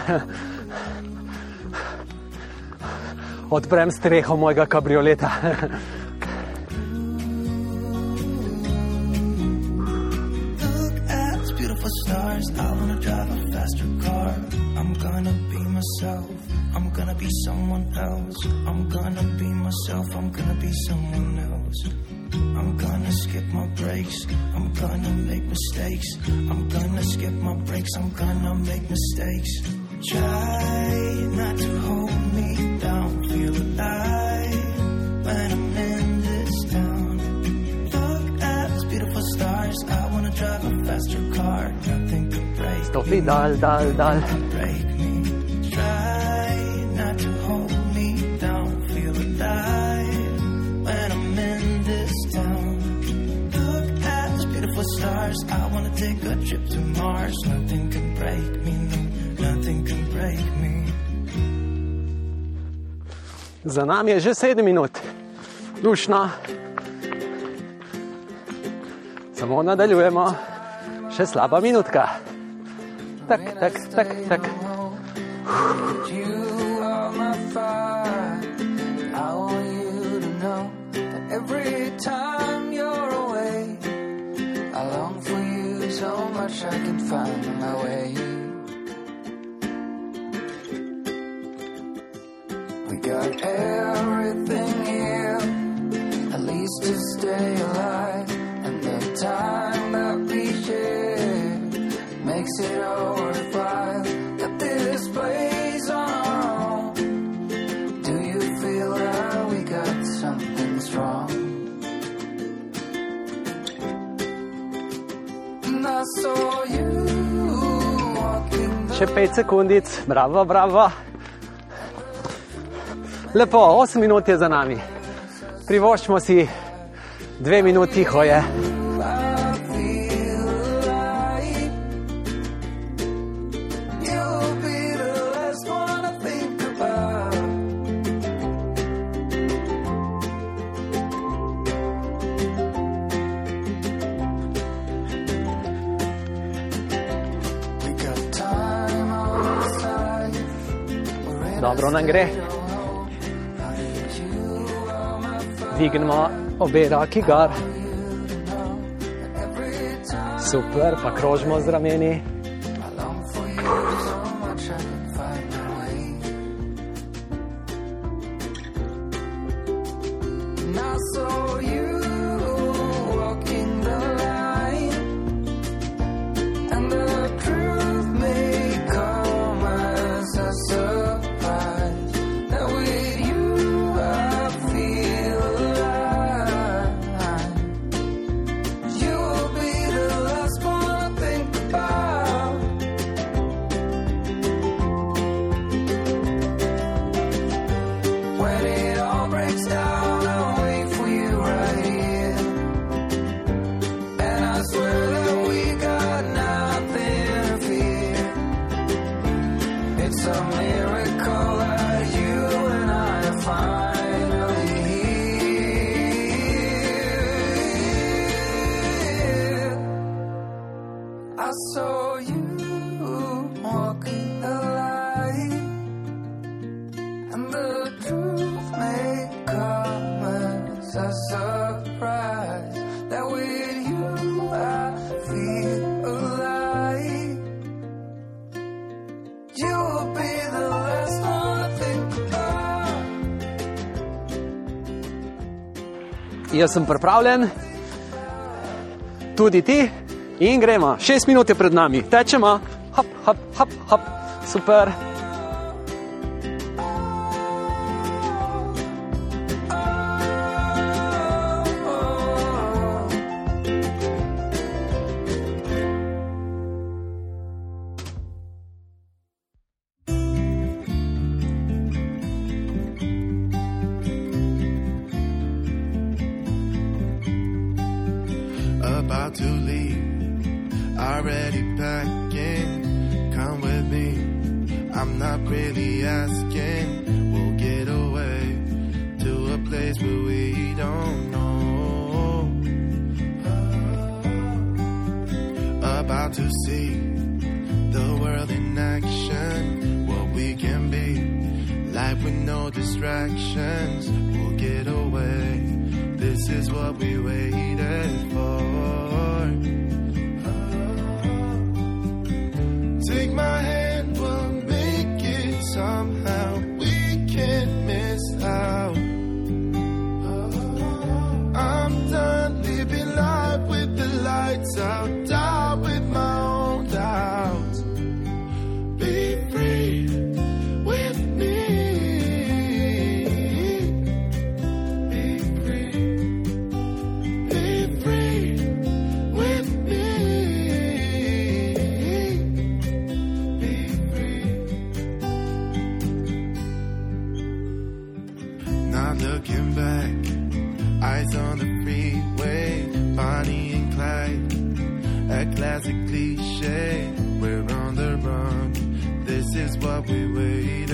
Odprem streho mojega kabrioleta. Those beautiful stars. I wanna take a trip to Mars. Nothing can break me. No, nothing can break me. Za nami je že sedem minut, lušno. Samo nadaljujemo, še slaba minutka. Tak, tak, tak, tak. You are my fire. I want you to know that every time you're away, I long for you so much I can find my way. We got everything here, at least to stay alive, and the time that we share makes it all worthwhile. Got this place on our own. Do you feel that we got something strong? And I saw you Še pet sekundic, bravo, bravo. Lepo, 8 minut je za nami. Privoščimo si dve minuti hoje. We're in Dobro nam gre. Dvignemo obe roki gor. Super, pa krožimo z rameni. Jaz sem pripravljen, tudi ti, in gremo. Šest minut je pred nami, tečemo, hop, hop, hop, hop, super. about to see the world in action, what we can be. Life with no distractions, we'll get away. This is what we waited for. Oh. Take my hand, we'll make it. what we wait.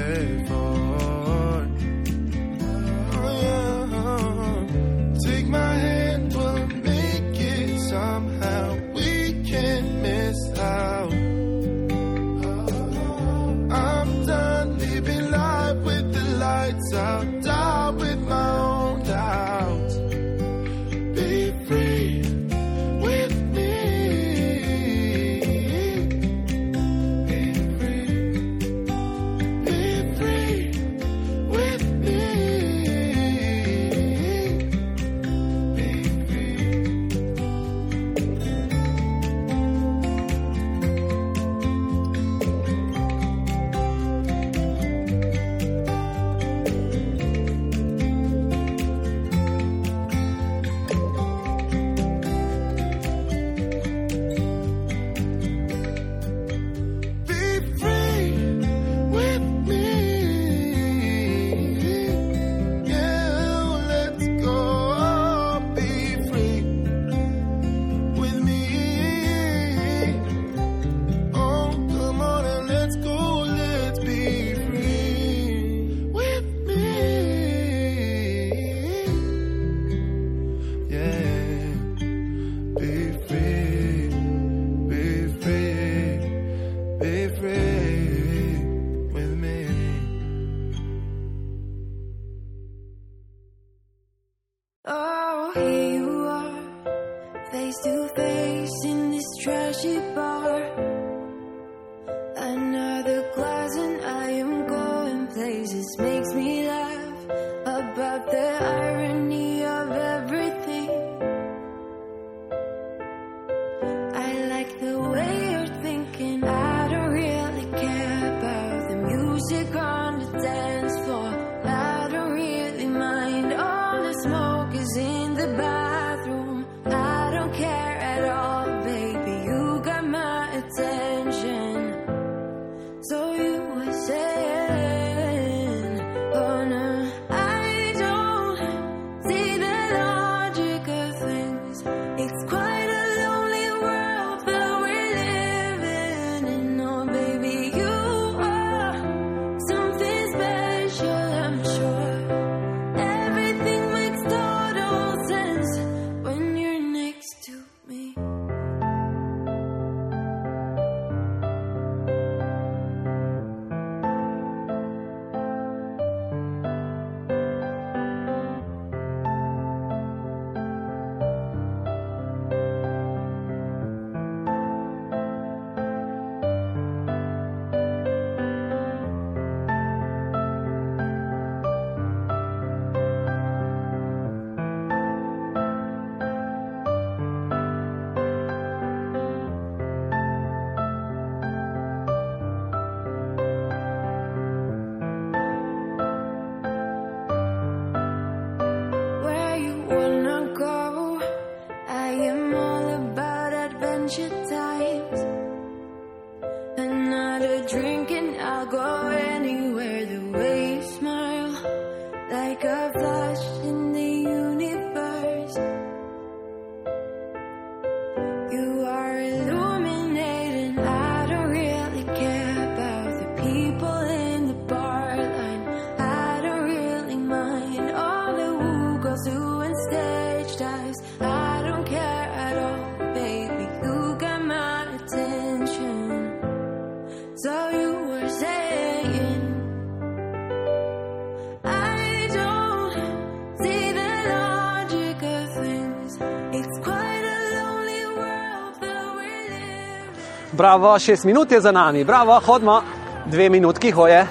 Bravo, šest minut je za nami, bravo, hodimo, dve minutki hoje.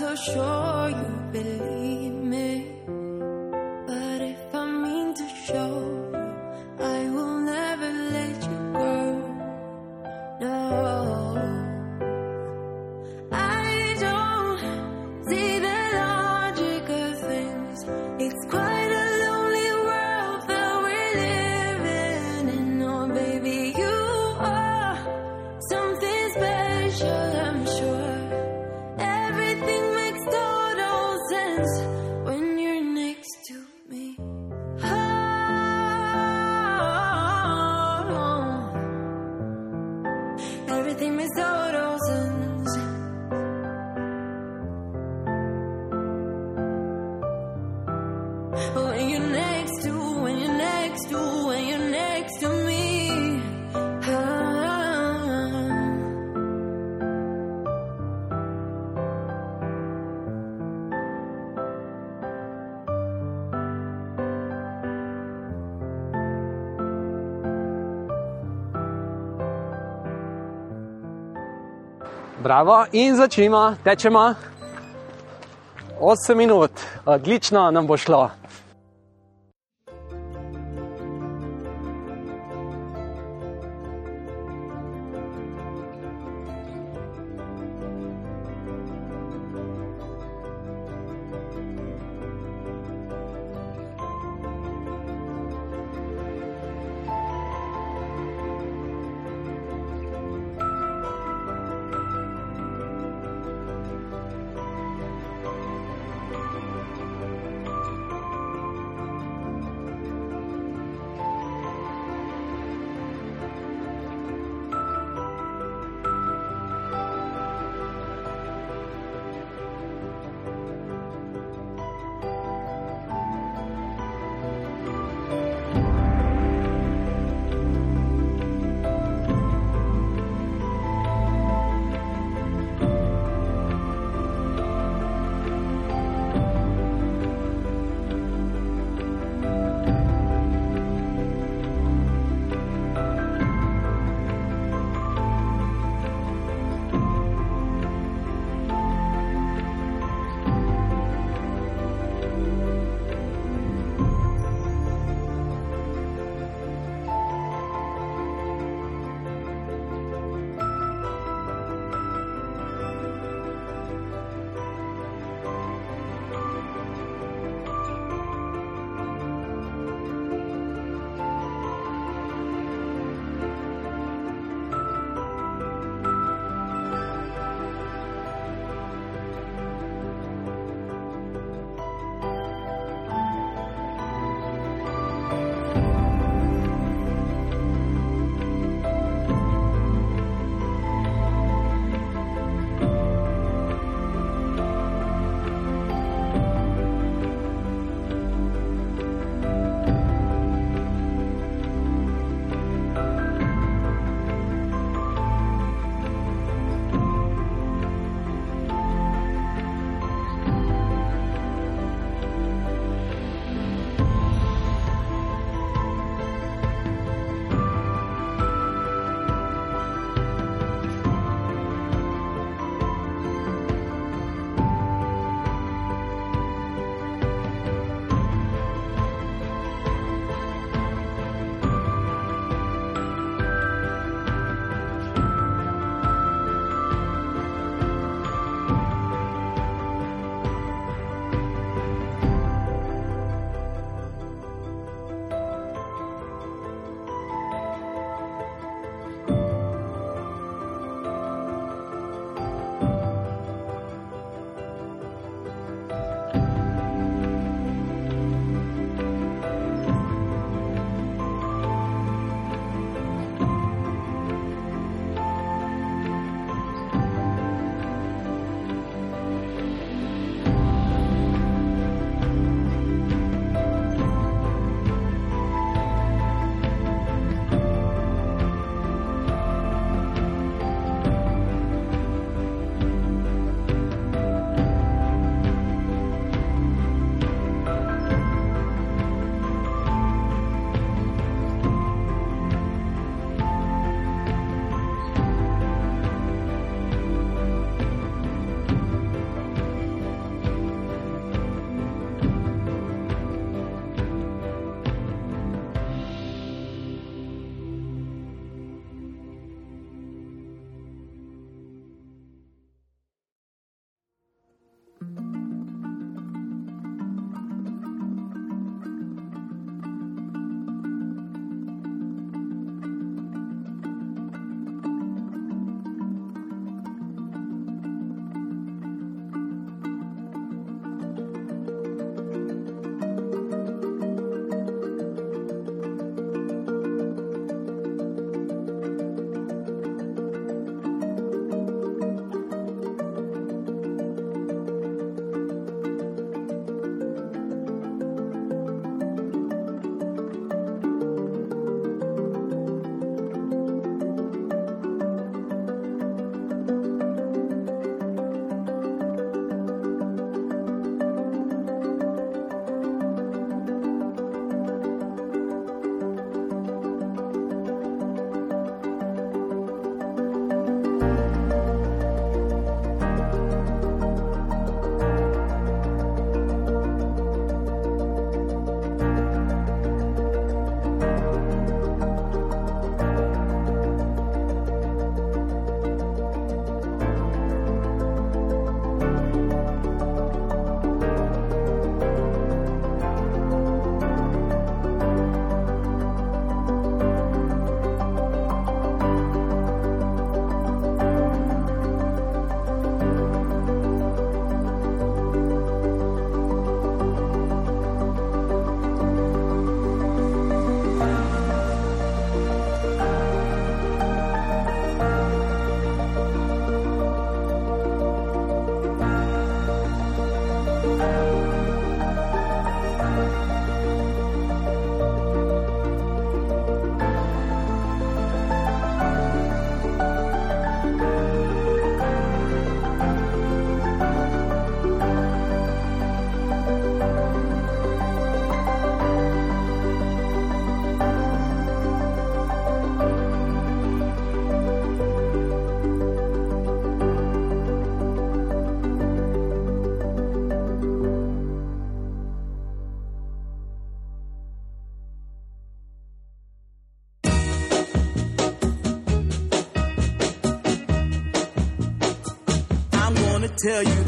So sure you believe. Bravo in začnimo, tečemo 8 minut, odlično nam bo šlo. tell you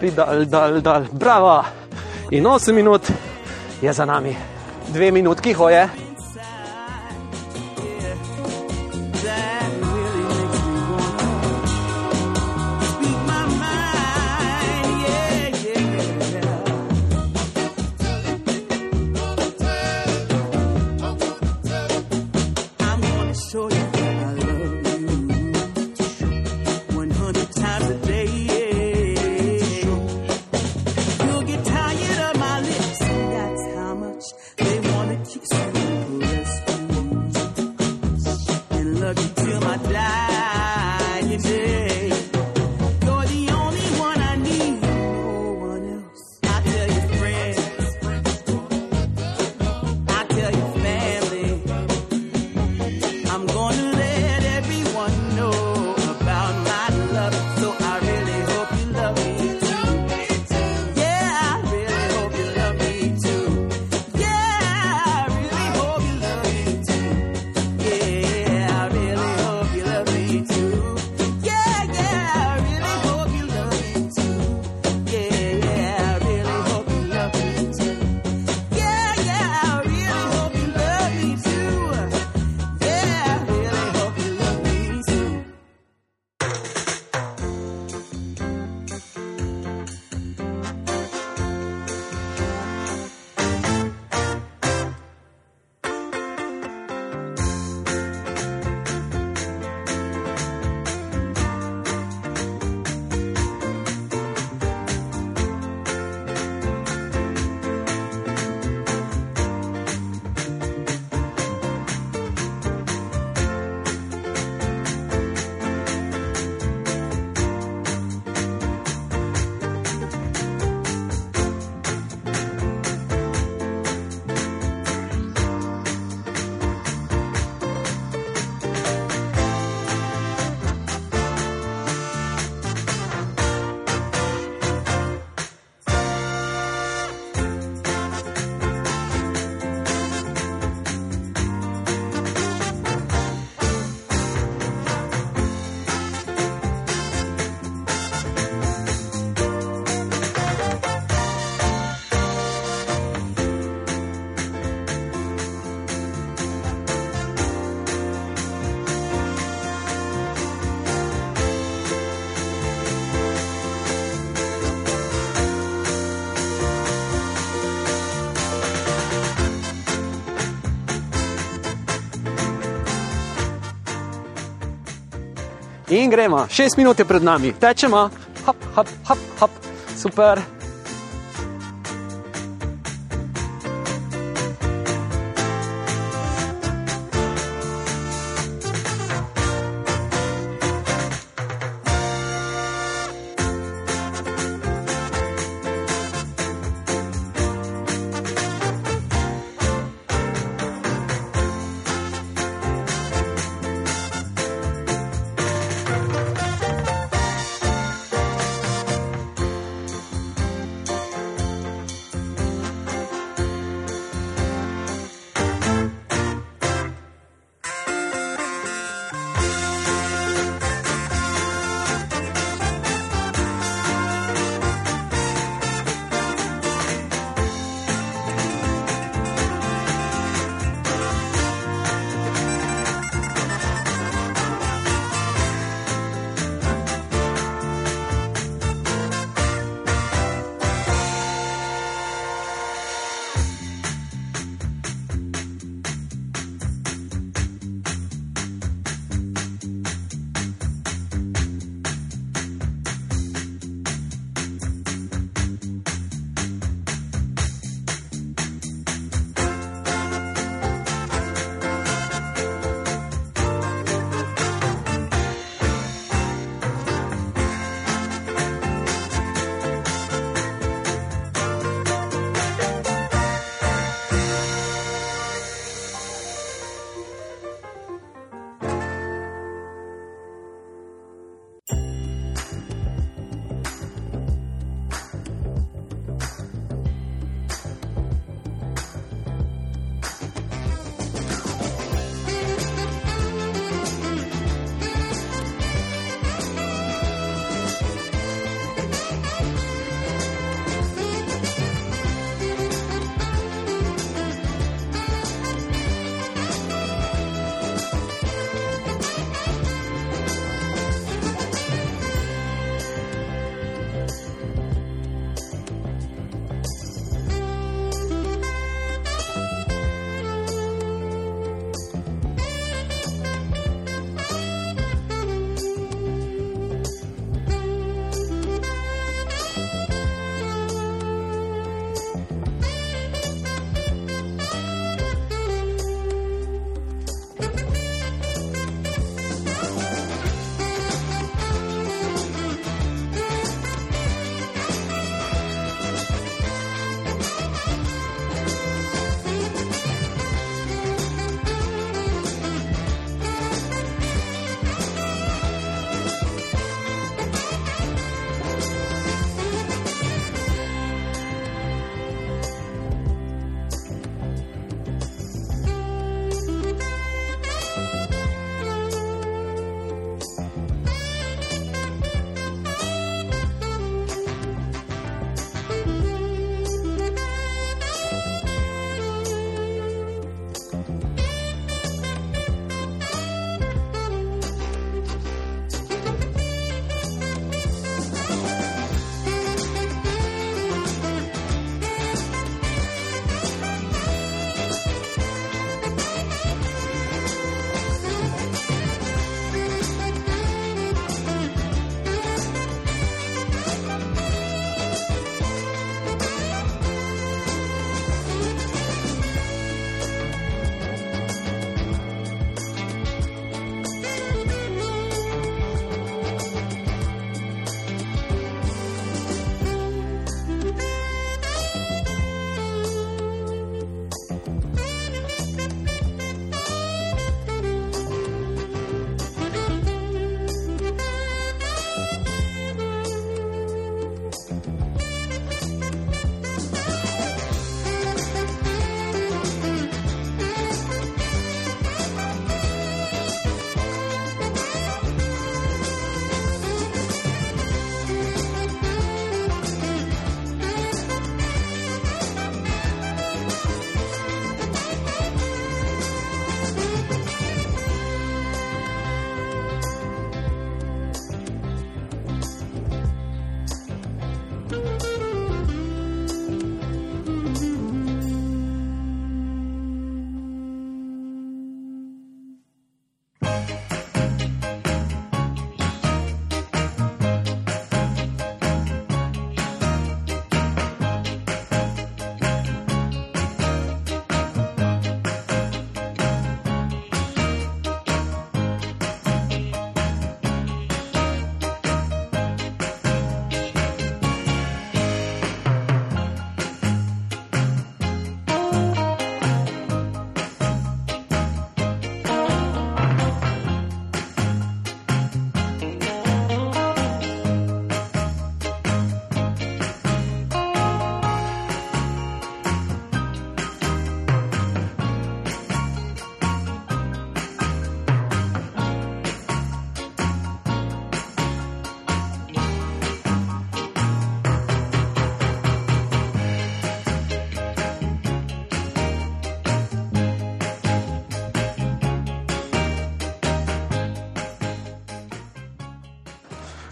pidal, dal, dal, bravo. In 8 minut je za nami, 2 minutki hoje. In gremo, šest minut je pred nami, tečemo, hop, hop, hop, hop, super.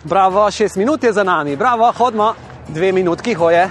Bravo, šest minut je za nami, bravo, hodimo, dve minutki hoje.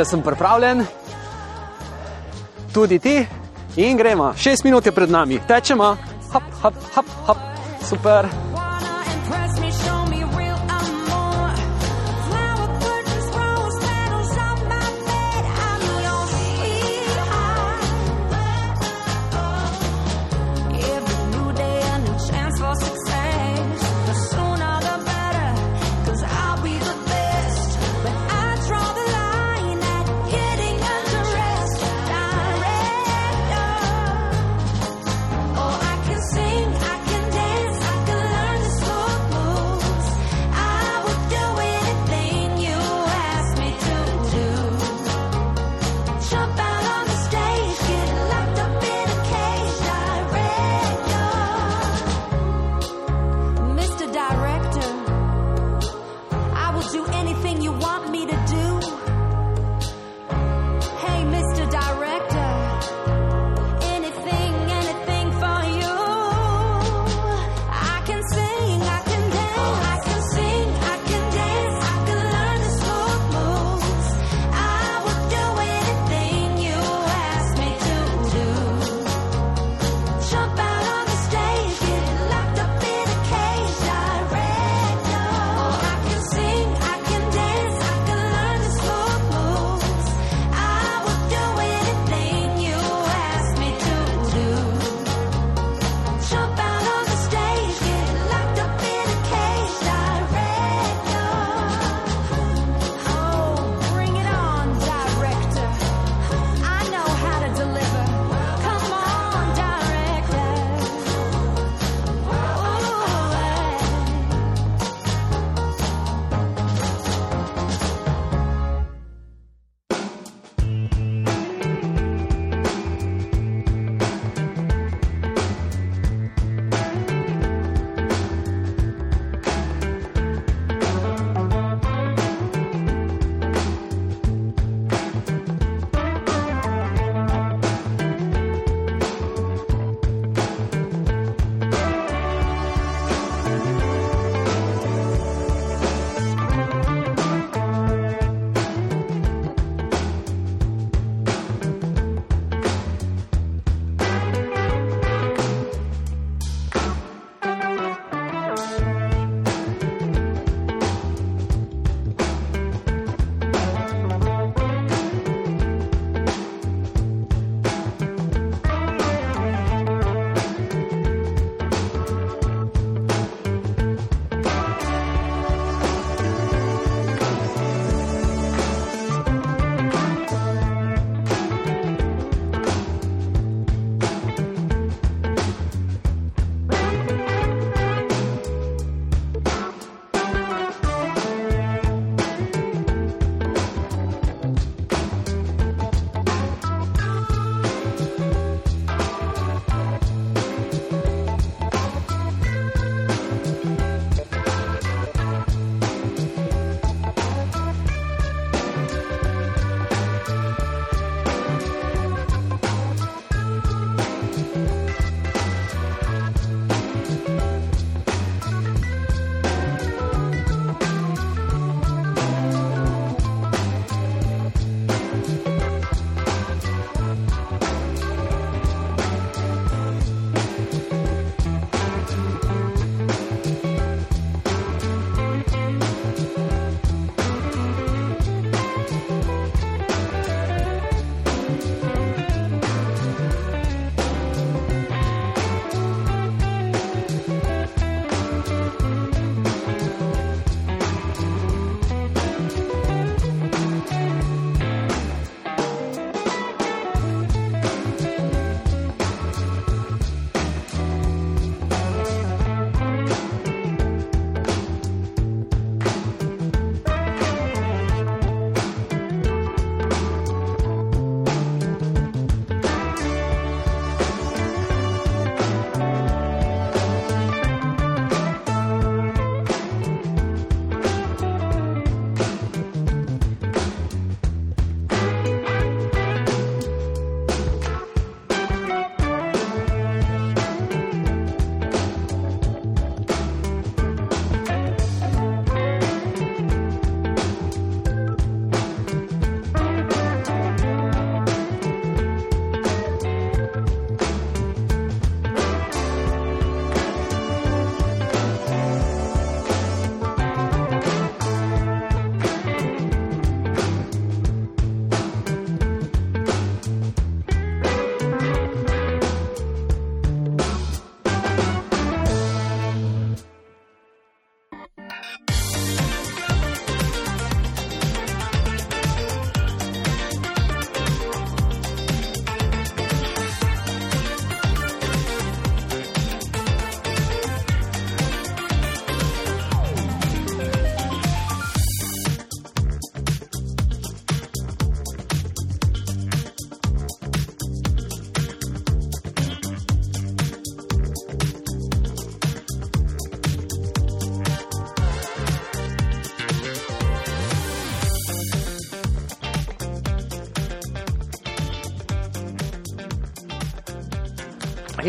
Jaz sem pripravljen, tudi ti. In gremo. Šest minut je pred nami, tečemo, hop, hop, hop, hop, super.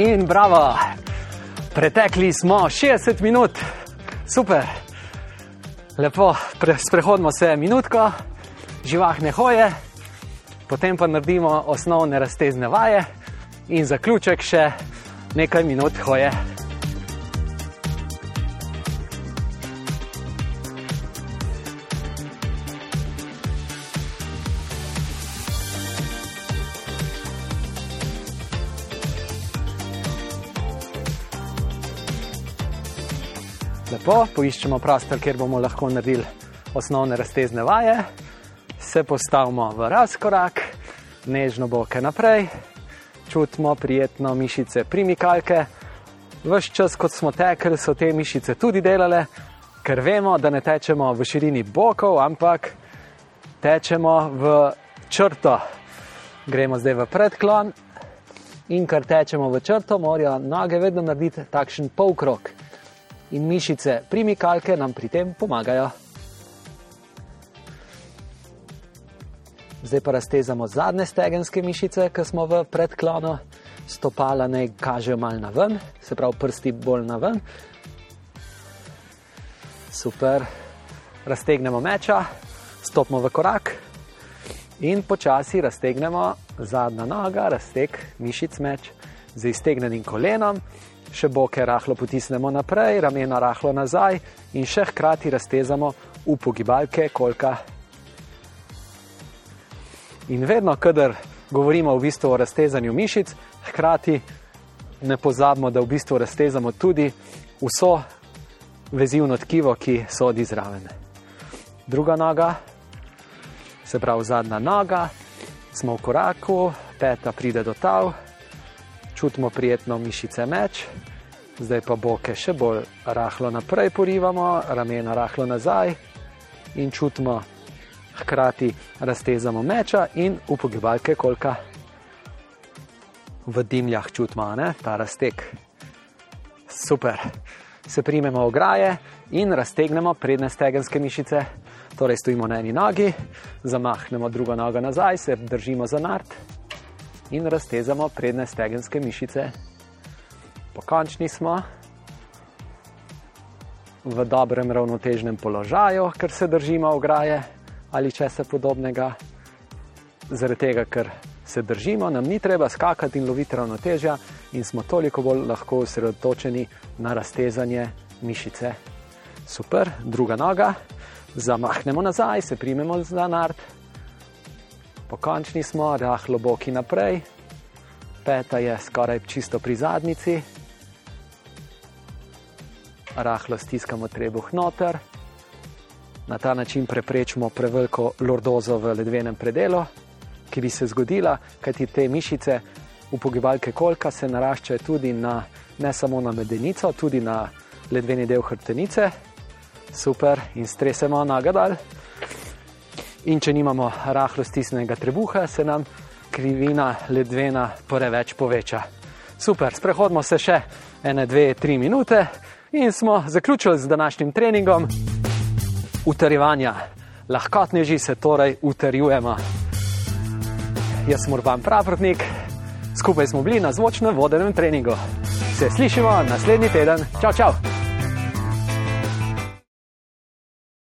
In bravo, pretekli smo 60 minut, super. Lepo, pre, sprehodimo se minutko, živahne hoje, potem pa naredimo osnovne raztezne vaje. In zaključek še nekaj minut hoje. Lepo, poiščemo prostor, kjer bomo lahko naredili osnovne raztezne vaje, se postavimo v razkorak, nežno boke naprej, čutimo prijetno mišice primikalke. Ves čas, kot smo tekli, so te mišice tudi delale, ker vemo, da ne tečemo v širini bokov, ampak tečemo v črto. Gremo zdaj v predklon in ker tečemo v črto, morajo noge vedno narediti takšen polkrok in mišice primikalke nam pri tem pomagajo. Zdaj pa raztezamo zadnje stegenske mišice, ki smo v predklonu, stopala naj kažejo mal na ven, se pravi prsti bolj na ven. Super, raztegnemo meča, stopimo v korak in počasi raztegnemo zadnja noga, razteg mišic meč z iztegnenim kolenom še boke rahlo potisnemo naprej, ramena rahlo nazaj in še hkrati raztezamo upogibalke kolka. In vedno, kadar govorimo v bistvu o raztezanju mišic, hkrati ne pozabimo, da v bistvu raztezamo tudi vso vezivno tkivo, ki sodi zraven. Druga noga, se pravi zadnja noga, smo v koraku, peta pride do tav, čutimo prijetno mišice meč, zdaj pa boke še bolj rahlo naprej porivamo, ramena rahlo nazaj in čutimo, hkrati raztezamo meča in upogibalke kolka. V dimljah čutimo ne, ta razteg. Super. Se primemo ograje in raztegnemo prednje stegenske mišice. Torej stojimo na eni nogi, zamahnemo drugo nogo nazaj, se držimo za nart in raztezamo prednje stegenske mišice. Pokončni smo v dobrem ravnotežnem položaju, ker se držimo ograje ali česa podobnega. Zaradi tega, ker se držimo, nam ni treba skakati in loviti ravnotežja, in smo toliko bolj lahko osredotočeni na raztezanje mišice. Super, druga noga, zamahnemo nazaj, se primemo za nart, pokončni smo, rahlo boki naprej, peta je skoraj čisto pri zadnici, rahlo stiskamo trebuh noter, na ta način preprečimo preveliko lordozo v ledvenem predelu, ki bi se zgodila, kajti te mišice upogibalke kolka se naraščajo tudi na, ne samo na medenico, tudi na ledveni del hrbtenice. Super, in stresemo nagadal. In če nimamo rahlo stisnjenega trebuha, se nam krivina ledvena preveč poveča. Super, sprehodimo se še ene, dve, tri minute in smo zaključili z današnjim treningom utrjevanja. Lahkotneži se torej utrjujemo. Jaz sem Urban Pravotnik, skupaj smo bili na zvočno vodenem treningu. Se slišimo naslednji teden. Čau, čau!